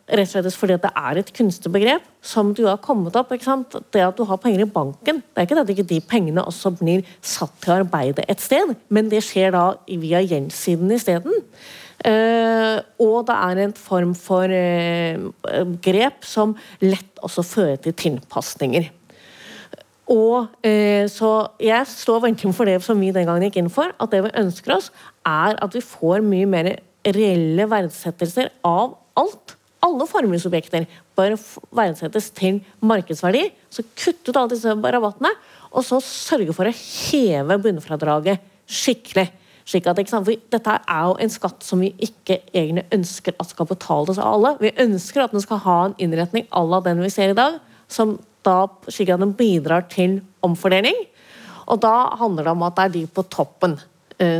Eh, rett og slett fordi det er et kunstig begrep som du har kommet opp. ikke sant? Det at du har penger i banken, det er ikke det at ikke de pengene også blir satt til å arbeide et sted, men det skjer da via gjeldssiden isteden. Uh, og det er en form for uh, grep som lett også fører til tilpasninger. Og eh, Så jeg står veldig for det som vi den gangen gikk inn for. At det vi ønsker oss, er at vi får mye mer reelle verdsettelser av alt. Alle formuesobjekter bør verdsettes til markedsverdi. Så kutt ut alle disse rabattene. og så sørge for å heve bunnfradraget skikkelig. Slik at, Dette er jo en skatt som vi ikke egentlig ønsker at skal betales av alle. Vi ønsker at den skal ha en innretning à la den vi ser i dag, som da slik at den bidrar til omfordeling. Og da handler det om at det er de på toppen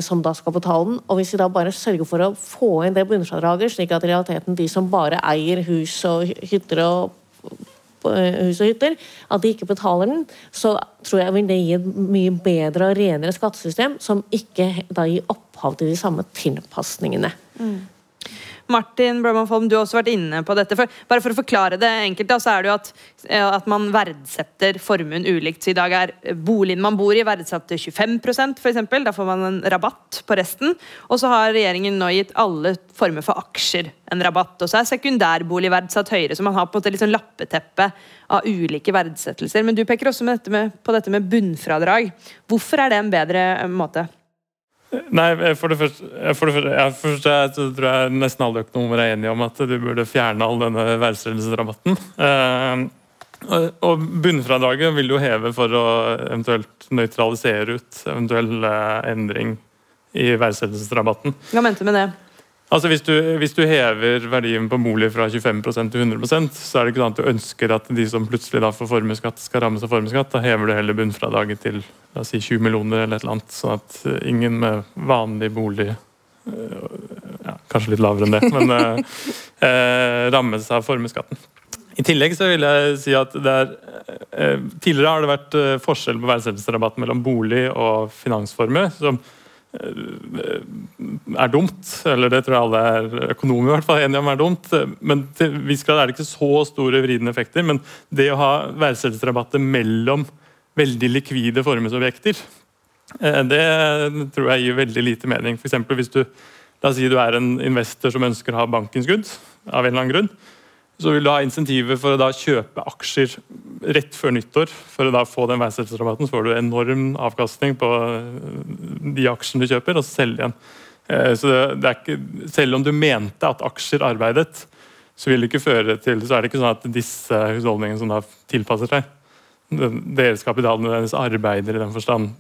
som da skal betale den. Og hvis vi da bare sørger for å få inn det bunnfradraget, slik at i realiteten de som bare eier hus og hytter og Eh, hus og hytter, at de ikke betaler den, så tror jeg vil det gi et mye bedre og renere skattesystem, som ikke da gir opphav til de samme tilpasningene. Mm. Martin Blommenfolm, du har også vært inne på dette. For, bare for å forklare det enkelt, da, så er det jo at, eh, at man verdsetter formuen ulikt. Så I dag er boligen man bor i verdsatt til 25% for eksempel. Da får man en rabatt på resten. Og så har regjeringen nå gitt alle former for aksjer en rabatt. Og så er sekundærbolig verdsatt høyere, så man har på en måte sånn lappeteppe av ulike verdsettelser. Men du peker også dette med, på dette med bunnfradrag. Hvorfor er det en bedre måte? Nei, for det første, for det første, jeg, for jeg tror jeg nesten alle økonomer er enige om at du burde fjerne all denne verdsettelsesrabatten. Eh, og bunnfradraget vil jo heve for å eventuelt nøytralisere ut eventuell eh, endring i verdsettelsesrabatten. Hva mente du med det? Altså hvis du, hvis du, hever verdien på bolig fra 25% til 100% så er det ikke sånn at du ønsker at de som plutselig da får formuesskatt, skal rammes av formuesskatt. Da hever du heller bunnfradraget til la oss si 20 millioner eller et eller annet, sånn at eh, ingen med vanlig bolig eh, ja, Kanskje litt lavere enn det, men eh, eh, rammes av formuesskatten. I tillegg så vil jeg si at er, eh, Tidligere har det vært forskjell på verdsettelsesrabatt mellom bolig og finansformue. som er dumt. Eller det tror jeg alle er økonomer i hvert fall enige om er dumt. Men til viss grad er det ikke så store vridende effekter. Men det å ha verdsettelsesrabatter mellom veldig likvide formuesobjekter, eh, det tror jeg gir veldig lite mening. For hvis du, la oss si du er en investor som ønsker å ha bankinnskudd av en eller annen grunn så vil du ha insentiver for å da kjøpe aksjer rett før nyttår. For å da få den verdsettelsesrabatten så får du enorm avkastning på eh, de aksjene du kjøper, og så selge igjen. Eh, så det er ikke, selv om du mente at aksjer arbeidet, så vil det ikke føre til så er det ikke sånn at disse husholdningene som da tilpasser seg, deres kapital nødvendigvis arbeider i den forstand,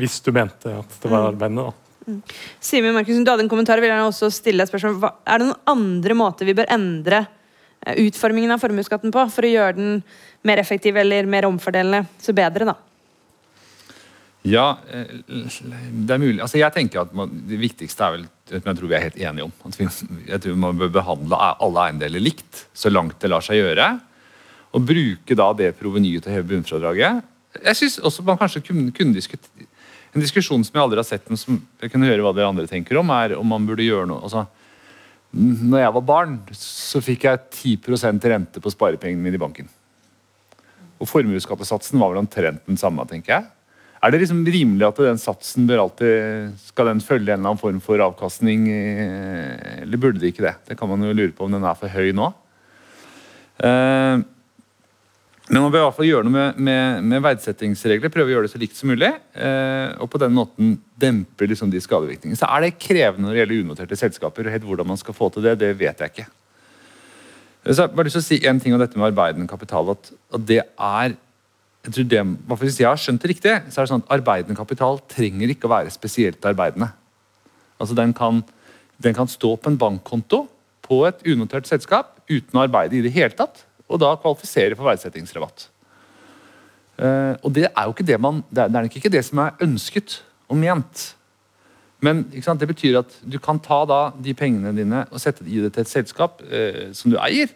hvis du mente at det var mm. arbeidende. da. Mm. Simen Markusen, du hadde en kommentar. vil jeg også stille et spørsmål. Er det noen andre måter vi bør endre utformingen av formuesskatten på, for å gjøre den mer effektiv eller mer omfordelende, så bedre, da? Ja, eh, det er mulig. Altså, jeg tenker at man, Det viktigste er vel jeg tror vi er helt enige om. At vi, jeg tror man bør behandle alle eiendeler likt, så langt det lar seg gjøre. Og bruke da det provenyet til å heve bunnfradraget. Jeg synes også man kanskje kunne, kunne diskutere En diskusjon som jeg aldri har sett, men som jeg kunne høre hva dere andre tenker om, er om man burde gjøre noe altså, når jeg var barn, så fikk jeg 10% rente på sparepengene mine i banken. Og formuesskattesatsen var vel omtrent den samme, tenker jeg. Er det liksom rimelig at den satsen bør alltid Skal den følge en eller annen form for avkastning, eh, eller burde det ikke det? Det kan man jo lure på om den er for høy nå. Uh, men man bør i hvert fall gjøre noe med, med, med verdsettingsregler. Prøve å gjøre det så likt som mulig. Eh, og på den måten dempe liksom de skadevirkningene. Så er det krevende når det gjelder unoterte selskaper. og helt Hvordan man skal få til det, det vet jeg ikke. Så jeg har bare lyst til å si en ting om dette med arbeidende kapital. At, at det er jeg tror det, Hvis jeg har skjønt det riktig, så er det sånn at arbeidende kapital trenger ikke å være spesielt arbeidende. Altså Den kan, den kan stå på en bankkonto på et unotert selskap uten å arbeide i det hele tatt og da kvalifisere for verdsettingsrabatt. Uh, og det er jo ikke det man, det er, er ikke det som er ønsket og ment. Men det betyr at du kan ta da de pengene dine og sette det det til et selskap uh, som du eier.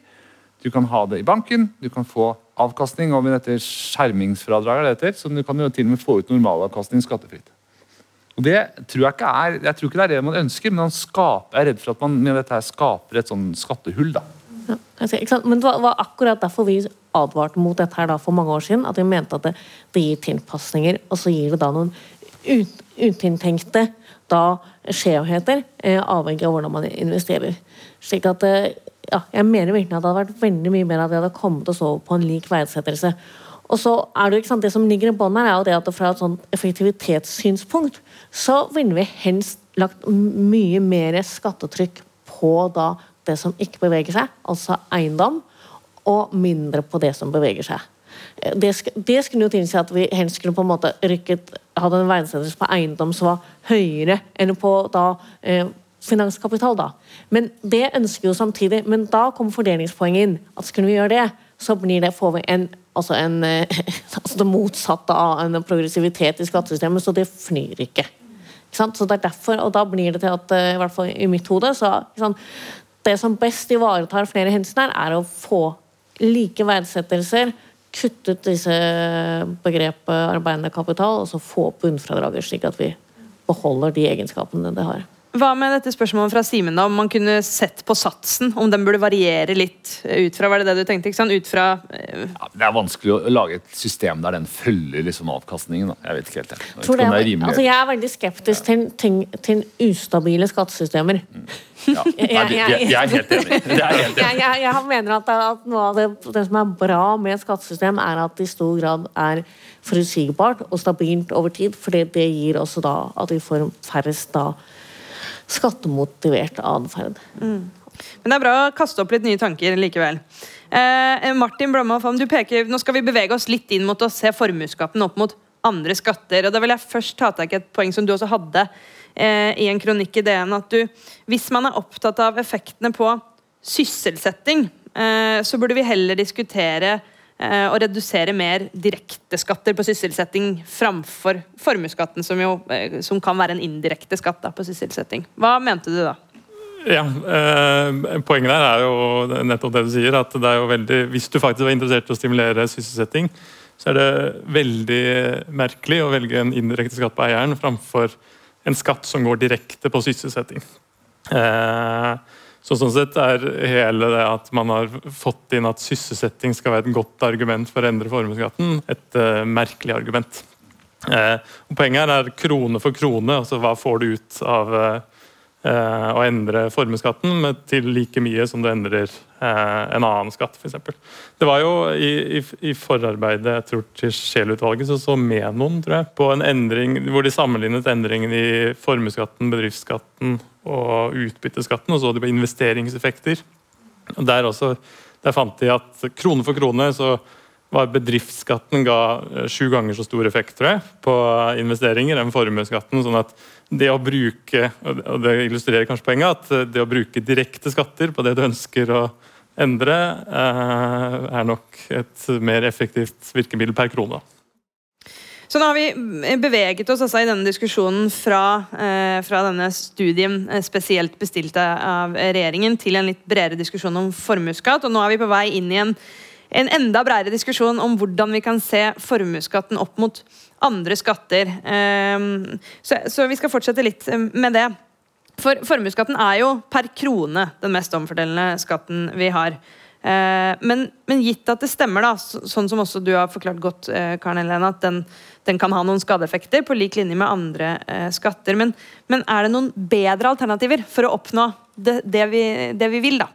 Du kan ha det i banken, du kan få avkastning over dette skjermingsfradraget. Som du kan jo til og med få ut normalavkastning skattefritt. Og det tror Jeg ikke er, jeg tror ikke det er det man ønsker, men man skaper, jeg er redd for at man med dette her skaper et sånn skattehull. da. Ja, Men det var, akkurat derfor vi advarte mot dette her da for mange år siden. At vi mente at det, det gir tilpasninger, og så gir det da noen ut, utiltenkte da skjevheter, eh, avhengig av hvordan man investerer. Slik at eh, ja, Jeg mener virkelig at det hadde vært veldig mye mer at vi hadde kommet oss over på en lik verdsettelse. Og så er Det jo ikke sant, det som ligger i bånn her, er jo det at fra et sånt effektivitetssynspunkt så ville vi helst lagt mye mer skattetrykk på da det som ikke beveger seg, altså eiendom, og mindre på det som beveger seg. eh, det, det skulle jo tilsi at vi helst skulle på en måte rykket hadde en verdsettelse på eiendom som var høyere enn på da eh, finanskapital. da. Men det ønsker jo samtidig. Men da kommer fordelingspoenget inn. at Skulle vi gjøre det, så blir det, får vi en, altså en, altså det motsatte av en progressivitet i skattesystemet, så det fnyr ikke. ikke så det er derfor, og da blir det til at, i hvert fall i mitt hode, så det som best ivaretar flere hensyn her, er å få like verdsettelser, kutte ut disse begrepet arbeidende kapital, og så få opp bunnfradraget, slik at vi beholder de egenskapene det har. Hva med dette spørsmålet fra Simen, da, om man kunne sett på satsen? Om den burde variere litt ut fra Var det det du tenkte? ikke sant? Ut fra uh... ja, Det er vanskelig å lage et system der den følger liksom avkastningen. Da. Jeg vet ikke helt. Jeg, jeg, det er, er altså, jeg er veldig skeptisk ja. til, til, ustabile skattesystemer. Mm. Ja. jeg, jeg, er helt enig. Er helt enig. jeg, mener at, at noe av det, det, som er bra med et skattesystem, er at det i stor grad er forutsigbart og stabilt over tid. For det gir også da at vi får færrest da skattemotivert atferd. Mm. Men det er bra å kaste opp litt nye tanker likevel. Eh, Martin Blomhoff, du peker, nå skal vi bevege oss litt inn mot å se formuesskatten opp mot andre skatter. og Da vil jeg først ta tak i et poeng som du også hadde eh, i en kronikk i DN. at du, Hvis man er opptatt av effektene på sysselsetting, eh, så burde vi heller diskutere Eh, å redusere mer direkte skatter på sysselsetting framfor formuesskatten, som, jo, eh, som kan være en indirekte skatt da, på sysselsetting. Hva mente du da? Ja, eh, Poenget der er jo nettopp det du sier. at det er jo veldig, Hvis du faktisk var interessert i å stimulere sysselsetting, så er det veldig merkelig å velge en indirekte skatt på eieren framfor en skatt som går direkte på sysselsetting. Eh, så sånn sett er hele det at man har fått inn at sysselsetting skal være et godt argument for å endre formuesskatten, et uh, merkelig argument. Uh, poenget her er krone for krone, altså hva får du ut av uh, å endre formuesskatten til like mye som du endrer en annen skatt, f.eks. Det var jo i, i, i, forarbeidet jeg tror, til Scheel-utvalget så så Menon tror jeg, på en endring hvor de sammenlignet endringen i formuesskatten, bedriftsskatten og utbytteskatten, og så de på investeringseffekter. Og der, også, der fant de at krone for krone så var bedriftsskatten ga eh, sju ganger så stor effekt tror jeg, på investeringer enn formuesskatten. sånn at det å bruke og det illustrerer kanskje poenget, at det å bruke direkte skatter på det du ønsker å endre, eh, er nok et mer effektivt virkemiddel per krone. Så nå har vi beveget oss altså i denne diskusjonen fra, eh, fra denne studien eh, spesielt bestilt av regjeringen, til en litt bredere diskusjon om formuesskatt. Og nå er vi på vei inn i en, en enda bredere diskusjon om hvordan vi kan se formuesskatten opp mot andre skatter. Eh, så, så vi skal fortsette litt eh, med det. For formuesskatten er jo per krone den mest omfordelende skatten vi har. Eh, men, men, gitt at det stemmer, da, sånn som også du har forklart godt, eh, Karen Helene, at den, den, kan ha noen skadeeffekter på lik linje med andre eh, skatter. Men, men, er det noen bedre alternativer for å oppnå det, det, vi, det vi, vil, da?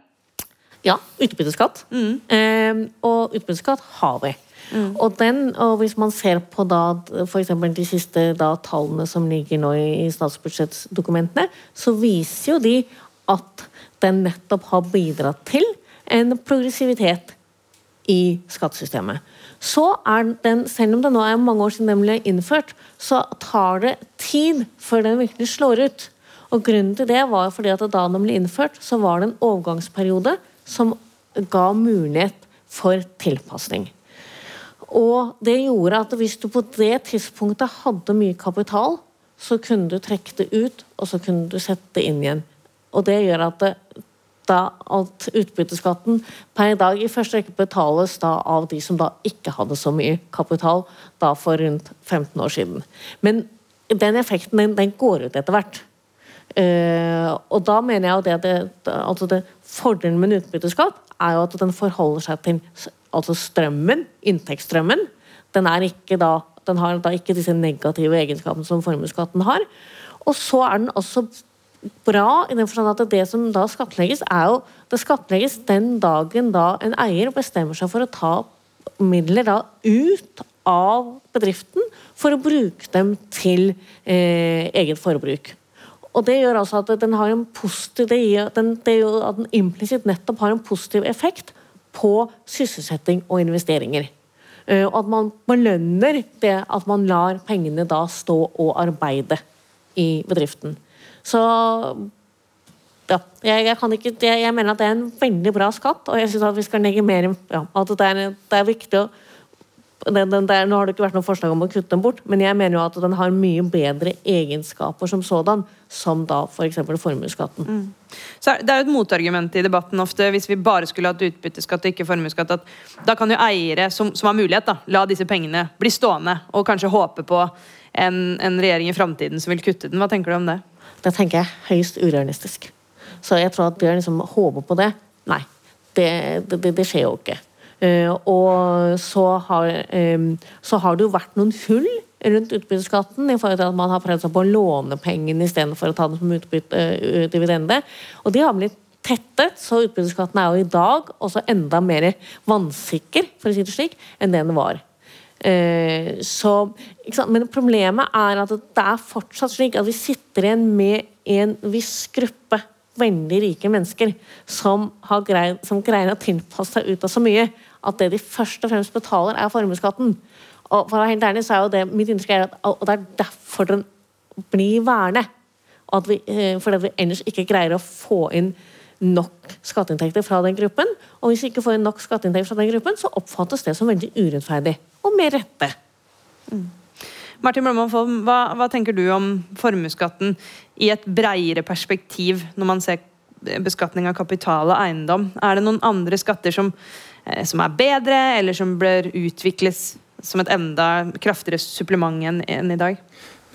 Ja, utbytteskatt. Mm. Eh, og utbytteskatt har vi. Mm. Og, den, og hvis man ser på da f.eks. de siste da, tallene som ligger nå i, i statsbudsjettdokumentene, så viser jo de at den nettopp har bidratt til en progressivitet i skattesystemet. Så er den, Selv om det nå er mange år siden den ble innført, så tar det tid før den virkelig slår ut. Og Grunnen til det var fordi at da den ble innført, så var det en overgangsperiode som ga mulighet for tilpasning. Og det gjorde at hvis du på det tidspunktet hadde mye kapital, så kunne du trekke det ut, og så kunne du sette det inn igjen. Og det gjør at det, da at utbytteskatten per i dag i første rekke betales da av de som da ikke hadde så mye kapital da for rundt 15 år siden. Men den effekten den, den går ut etter hvert. Uh, og da mener jeg at det, det, altså det Fordelen med en utbytteskatt er jo at den forholder seg til altså strømmen, inntektsstrømmen. Den, er ikke da, den har da ikke disse negative egenskapene som formuesskatten har. Og så er den også bra i den forstand at det som da skattlegges, er jo Det skattlegges den dagen da en eier bestemmer seg for å ta midler da ut av bedriften for å bruke dem til eh, eget forbruk. Og Det gjør altså at den har en positiv, det gir, den, det gjør at den implisitt nettopp har en positiv effekt på sysselsetting og investeringer. Eh, Og at man belønner det at man lar pengene da stå og arbeide i bedriften. Så ja, jeg, jeg, kan ikke, jeg, jeg mener at det er en veldig bra skatt, og jeg syns vi skal legge mer ja, at det er, det er viktig å den, den der, Nå har det ikke vært noe forslag om å kutte den bort, men jeg mener jo at den har mye bedre egenskaper som sådan, som da f.eks. For formuesskatten. Så er- Det er jo et motargument i debatten ofte hvis vi bare skulle hatt utbytteskatt og ikke formuesskatt. at Da kan jo eiere som, som har mulighet, da, la disse pengene bli stående og kanskje håpe på en, en regjering i framtiden som vil kutte den. Hva tenker du om det? Det tenker jeg er høyst urealistisk. Så jeg tror at å liksom håpe på det Nei, det, det, det, det skjer jo ikke. Eh, og så har, eh, så har det jo vært noen hull rundt utbytteskatten i forhold til at man har prøvd seg på å låne pengene istedenfor å ta den som utbytte, eh, dividende. Og de har blitt tettet, så utbytteskatten er jo i dag også enda mer vannsikker, for å si det slik, enn det den var. Eh, så? Men problemet er at det er fortsatt slik at vi sitter igjen med en viss gruppe veldig rike mennesker som, greid, som greier å tilpasse seg ut av så mye at det de først og fremst betaler, er formuesskatten. Og for å være helt ærlig så er jo det mitt inntrykk er at og det er derfor den blir værende. Og at eh, fordi vi ellers ikke greier å få inn nok skatteinntekter fra den gruppen. Og hvis vi ikke får nok skatteinntekter fra den gruppen, så oppfattes det som veldig urettferdig. Og med rette. Martin Blomvold, hva, hva tenker du om formuesskatten i et breiere perspektiv når man ser beskatning av kapital og eiendom? Er det noen andre skatter som, eh, som er bedre, eller som bør utvikles som et enda kraftigere supplement enn i dag?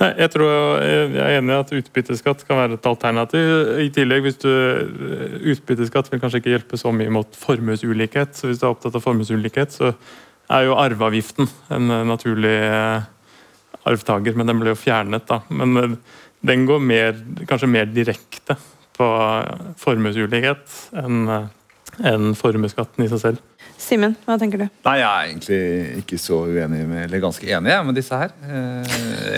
Nei, jeg tror jeg er enig i at utbytteskatt kan være et alternativ. I tillegg, hvis du, Utbytteskatt vil kanskje ikke hjelpe så mye mot formuesulikhet. så Hvis du er opptatt av formuesulikhet, så er jo arveavgiften en eh, naturlig eh, arvtaker, men den ble jo fjernet. da. Men eh, den går mer, kanskje mer direkte på formuesulikhet enn eh, enn formuesskatten i seg selv. Simen, hva tenker du? Nei, jeg er egentlig ikke så uenig med, eller ganske enig med disse her. Eh,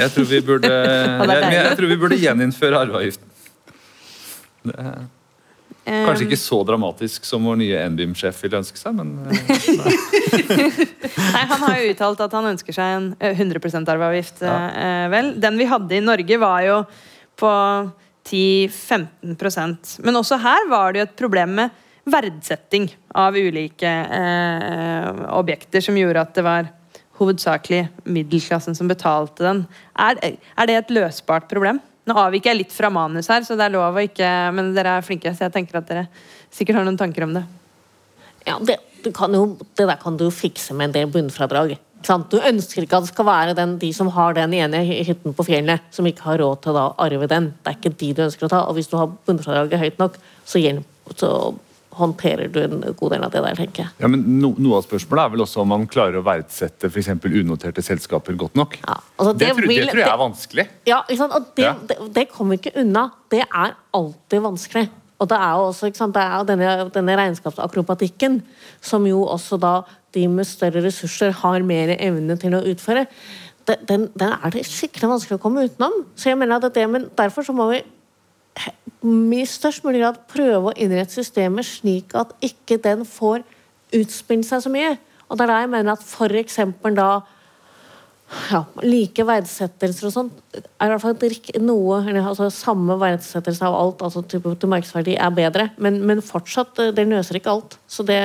Jeg tror vi burde, jeg, jeg tror vi burde gjeninnføre arveavgiften. Det Eh, Kanskje ikke så dramatisk som vår nye NBIM-sjef vil ønske seg, men eh, Nei, Han har jo uttalt at han ønsker seg en eh, 100 arveavgift. ja. vel. Den vi hadde i Norge, var jo på 10-15% Men også her var det jo et problem med verdsetting av ulike eh, objekter, som gjorde at det var hovedsakelig middelklassen som betalte den. Er, er det et løsbart problem? Nå avviker jeg litt fra manus her, så det er lov å ikke Men dere er flinke, så jeg tenker at dere sikkert har noen tanker om det. Ja, det, kan jo, det der kan du fikse med en del bunnfradrag. Du ønsker ikke at det skal være den, de som har den ene hytten på fjellet, som ikke har råd til å arve den. Det er ikke de du ønsker å ta. Og hvis du har bunnfradraget høyt nok, så, hjelp, så håndterer du en god del av det der, tenker jeg. ja, men no, Noe av spørsmålet er vel også om man klarer å verdsette eksempel unoterte selskaper godt nok. Ja, altså det, tror, vil- det tror jeg er vanskelig. Ja? Og det, Ja. det, det kommer vi ikke unna. Det er alltid vanskelig. Og det er jo også ikke sant, det er denne, denne regnskapsakrobatikken som jo også da de med større ressurser har mer evne til å utføre. Den, den er det skikkelig vanskelig å komme utenom. Så jeg mener at det, men Derfor så må vi i størst mulig grad prøve å innrette systemet slik at ikke den får utspille seg så mye. Og det er da jeg mener at eksempel da ja, like verdsettelser og sånt er i hvert fall noe altså Samme verdsettelse av alt, altså type markedsverdi, er bedre. Men, men fortsatt, eh, det løser ikke alt. Så det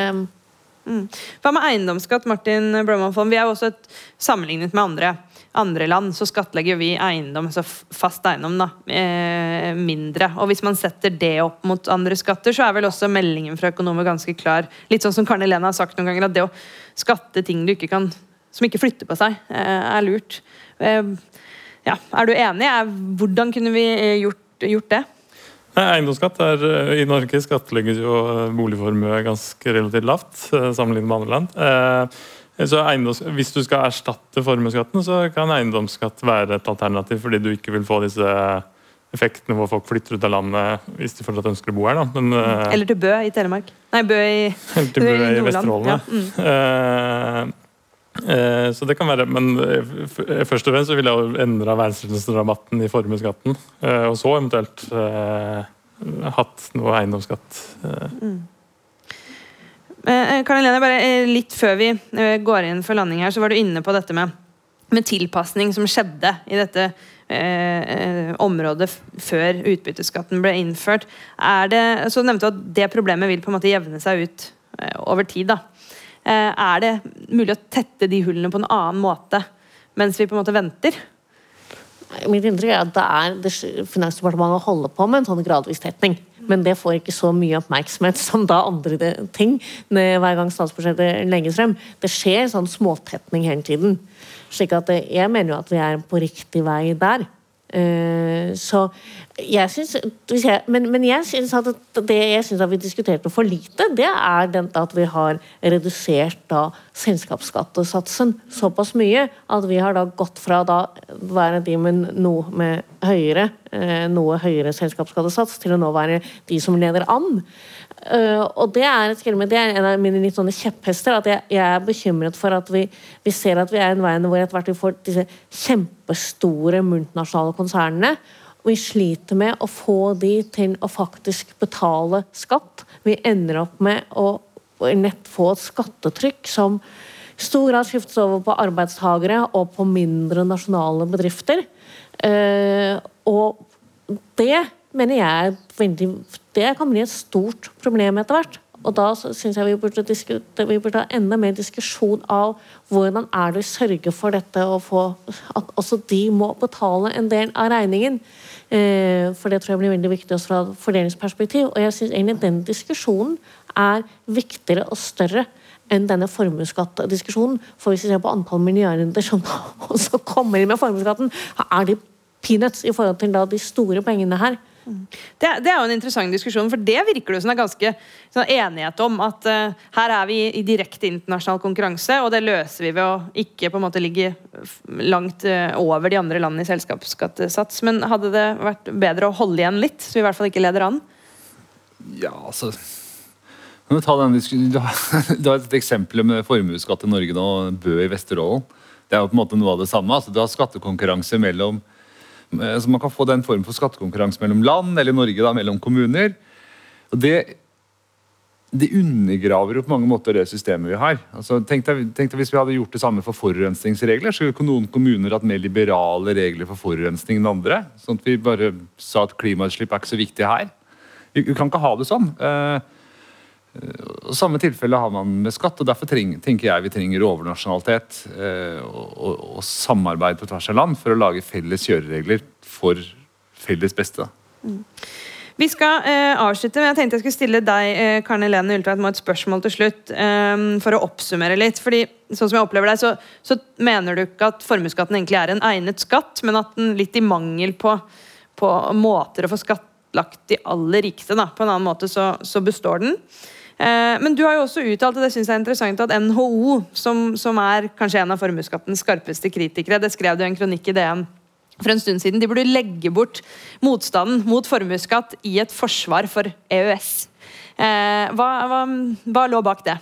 Hva med eiendomsskatt, Martin Blommanfolm? Vi er jo også et, sammenlignet med andre, andre land, så skattlegger vi eiendom, altså fast eiendom, da, eh, mindre. Og hvis man setter det opp mot andre skatter, så er vel også meldingen fra økonomer ganske klar. Litt sånn som Karne Helene har sagt noen ganger, at det å skatte ting du ikke kan som ikke flytter på seg, eh, er lurt. Eh, ja, er du enig? Hvordan kunne vi eh, gjort, gjort det? Nei, Eiendomsskatt er, eh, I Norge skattlegges jo eh, boligformue ganske relativt lavt sammenlignet med andre land. Eh, Hvis du skal erstatte formuesskatten, så kan eiendomsskatt være et alternativ, fordi du ikke vil få disse effektene hvor folk flytter ut av landet hvis de fortsatt ønsker å bo her. Men, eh, Eller til Bø i Telemark? Nei, Bø i, eller til Bø i i Vesterålen. Ja, mm. Uh, uh, så det kan være Men først og fremst så vil jeg jo endre verdsettelsesrabatten i formuesskatten. Uh, og så eventuelt hatt noe eiendomsskatt. eh. Eh, Karin bare eh, litt før vi eh, går inn for landing her, så var du inne på dette med, med tilpasning som skjedde i dette eh, eh, området før utbytteskatten ble innført. Det, så nevnte du at det problemet vil på en måte jevne seg ut eh, over tid. da. Eh, er det mulig å tette de hullene på en annen måte mens vi på en måte venter? Mitt inntrykk er at det er det, Finansdepartementet holder på med en sånn gradvis tetning. Men det får ikke så mye oppmerksomhet som da andre ting hver gang statsbudsjettet legges frem. Det skjer sånn småtetning hele tiden. Slik at eh, jeg mener jo at vi er på riktig vei der. Eh, så jeg syns hvis jeg- Men, men jeg syns at det jeg synes at vi diskuterte for lite, det er den, at vi har redusert da selskapsskattesatsen såpass mye at vi har da gått fra da være de med noe med høyere eh, noe høyere selskapsskattesats til å nå være de som leder an. Eh, og det er, det er en av mine litt sånne kjepphester. At jeg, jeg er bekymret for at vi, vi ser at vi er i en vei hvor etter hvert vi får disse kjempestore multinasjonale konsernene. Vi sliter med å få de til å faktisk betale skatt. Vi ender opp med å nett få et skattetrykk som i stor grad skiftes over på arbeidstagere og på mindre nasjonale bedrifter. Eh, og det mener jeg veldig Det kan bli et stort problem etter hvert. Og da syns jeg vi burde, vi burde ha enda mer diskusjon av hvordan er det vi sørger for dette og få at også de må betale en del av regningen. Eh, for det tror jeg blir veldig viktig også fra fordelingsperspektiv. Og jeg syns egentlig den diskusjonen er viktigere og større enn denne formuesskattdiskusjonen. For hvis vi ser på antall milliarder som også kommer inn med formuesskatten, er de peanuts i forhold til de store pengene her. Det, det er jo en interessant diskusjon, for det virker det som det er ganske sånn, enighet om. At uh, her er vi i direkte internasjonal konkurranse, og det løser vi ved å ikke på en måte ligge langt uh, over de andre landene i selskapsskattesats. Men hadde det vært bedre å holde igjen litt, så vi i hvert fall ikke leder an? Ja, altså du, har, et eksempel med formuesskatt i Norge nå, Bø i Vesterålen. Det er jo på en måte noe av det samme. Altså, du har skattekonkurranse mellom så Man kan få den form for skattekonkurranse mellom land, eller Norge da, mellom kommuner. Og det, det undergraver jo på mange måter det systemet vi har. Altså, tenk, deg, tenk deg Hvis vi hadde gjort det samme for forurensningsregler, så kunne noen kommuner hatt mer liberale regler for forurensning enn andre. Sånn at vi bare sa at klimautslipp er ikke så viktig her. Vi, vi kan ikke ha det sånn. Eh, og Samme tilfelle har man med skatt, og derfor tenker jeg vi trenger overnasjonalitet eh, og, og, og samarbeid på tvers av land for å lage felles kjøreregler for felles beste. Vi skal eh, avslutte, men jeg tenkte jeg skulle stille deg eh, Karen Helene Ultveit, et spørsmål til slutt. eh, for å oppsummere litt. fordi sånn som jeg opplever deg, så, så mener du ikke at formuesskatten egentlig er en egnet skatt, men at den litt i mangel på, på måter å få skattlagt de aller rikeste da, på en annen måte, så, så består den. Eh, Men du har jo også uttalt, og det synes jeg er interessant, at NHO, som, som er kanskje en av formuesskattens skarpeste kritikere, det skrev du i en kronikk i DN for en stund siden, de burde legge bort motstanden mot formuesskatt i et forsvar for EØS. Eh, hva, hva, hva lå bak det?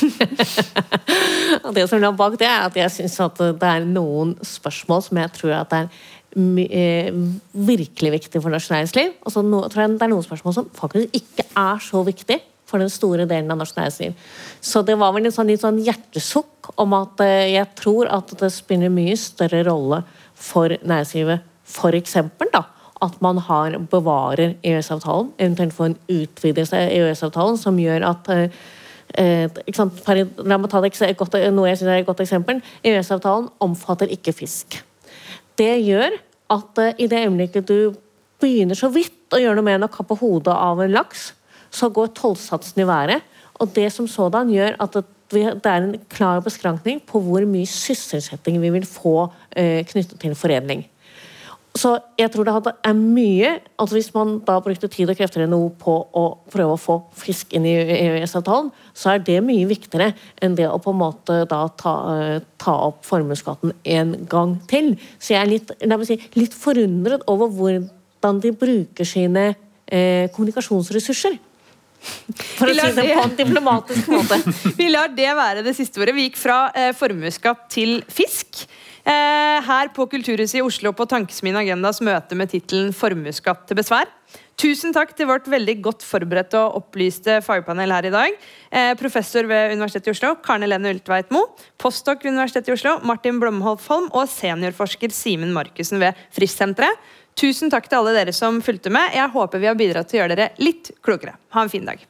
Det som lå bak det, er at jeg syns at det er noen spørsmål som jeg tror at er eh, virkelig viktig for norsk næringsliv. Og så tror jeg det er noen spørsmål som faktisk ikke er så viktig for den store delen av norsk næringsliv. Så det var vel en sånn, litt sånn hjertesukk om at eh, jeg tror at det spiller mye større rolle for næringslivet, for eksempel da, at man har, bevarer EØS-avtalen, eventuelt får en utvidelse av EØS-avtalen som gjør at eh, la meg ta et godt, noe jeg synes er et godt eksempel. EØS-avtalen omfatter ikke fisk. Det gjør at eh, i det øyeblikket du begynner så vidt å gjøre noe med en å kappe hodet av en laks, så går tollsatsen i været. Og det som sådan gjør at det, er en klar beskrankning på hvor mye sysselsetting vi vil få eh, knyttet til foredling. Så jeg tror det er mye altså Hvis man da brukte tid og krefter i NHO på å prøve å få fisk inn i EØS-avtalen, så er det mye viktigere enn det å på en måte da ta, eh, ta opp formuesskatten en gang til. Så jeg er litt, si, litt forundret over hvordan de bruker sine eh, kommunikasjonsressurser. For å si det på en diplomatisk måte. Vi lar det være det siste ordet. Vi gikk fra eh, formuesskatt til fisk. Eh, her på Kulturhuset i Oslo på Tankesmien Agendas møte med tittelen 'Formuesskatt til besvær'. Tusen takk til vårt veldig godt forberedte og opplyste fagpanel her i dag. Eh, professor ved Universitetet i Oslo, Karne Lene Ultveit Moe. Postdok ved Universitetet i Oslo, Martin Blomholt Holm. Og seniorforsker Simen Markussen ved Frischsenteret. Tusen takk til alle dere som fulgte med. Jeg håper vi har bidratt til å gjøre dere litt klokere. Ha en fin dag.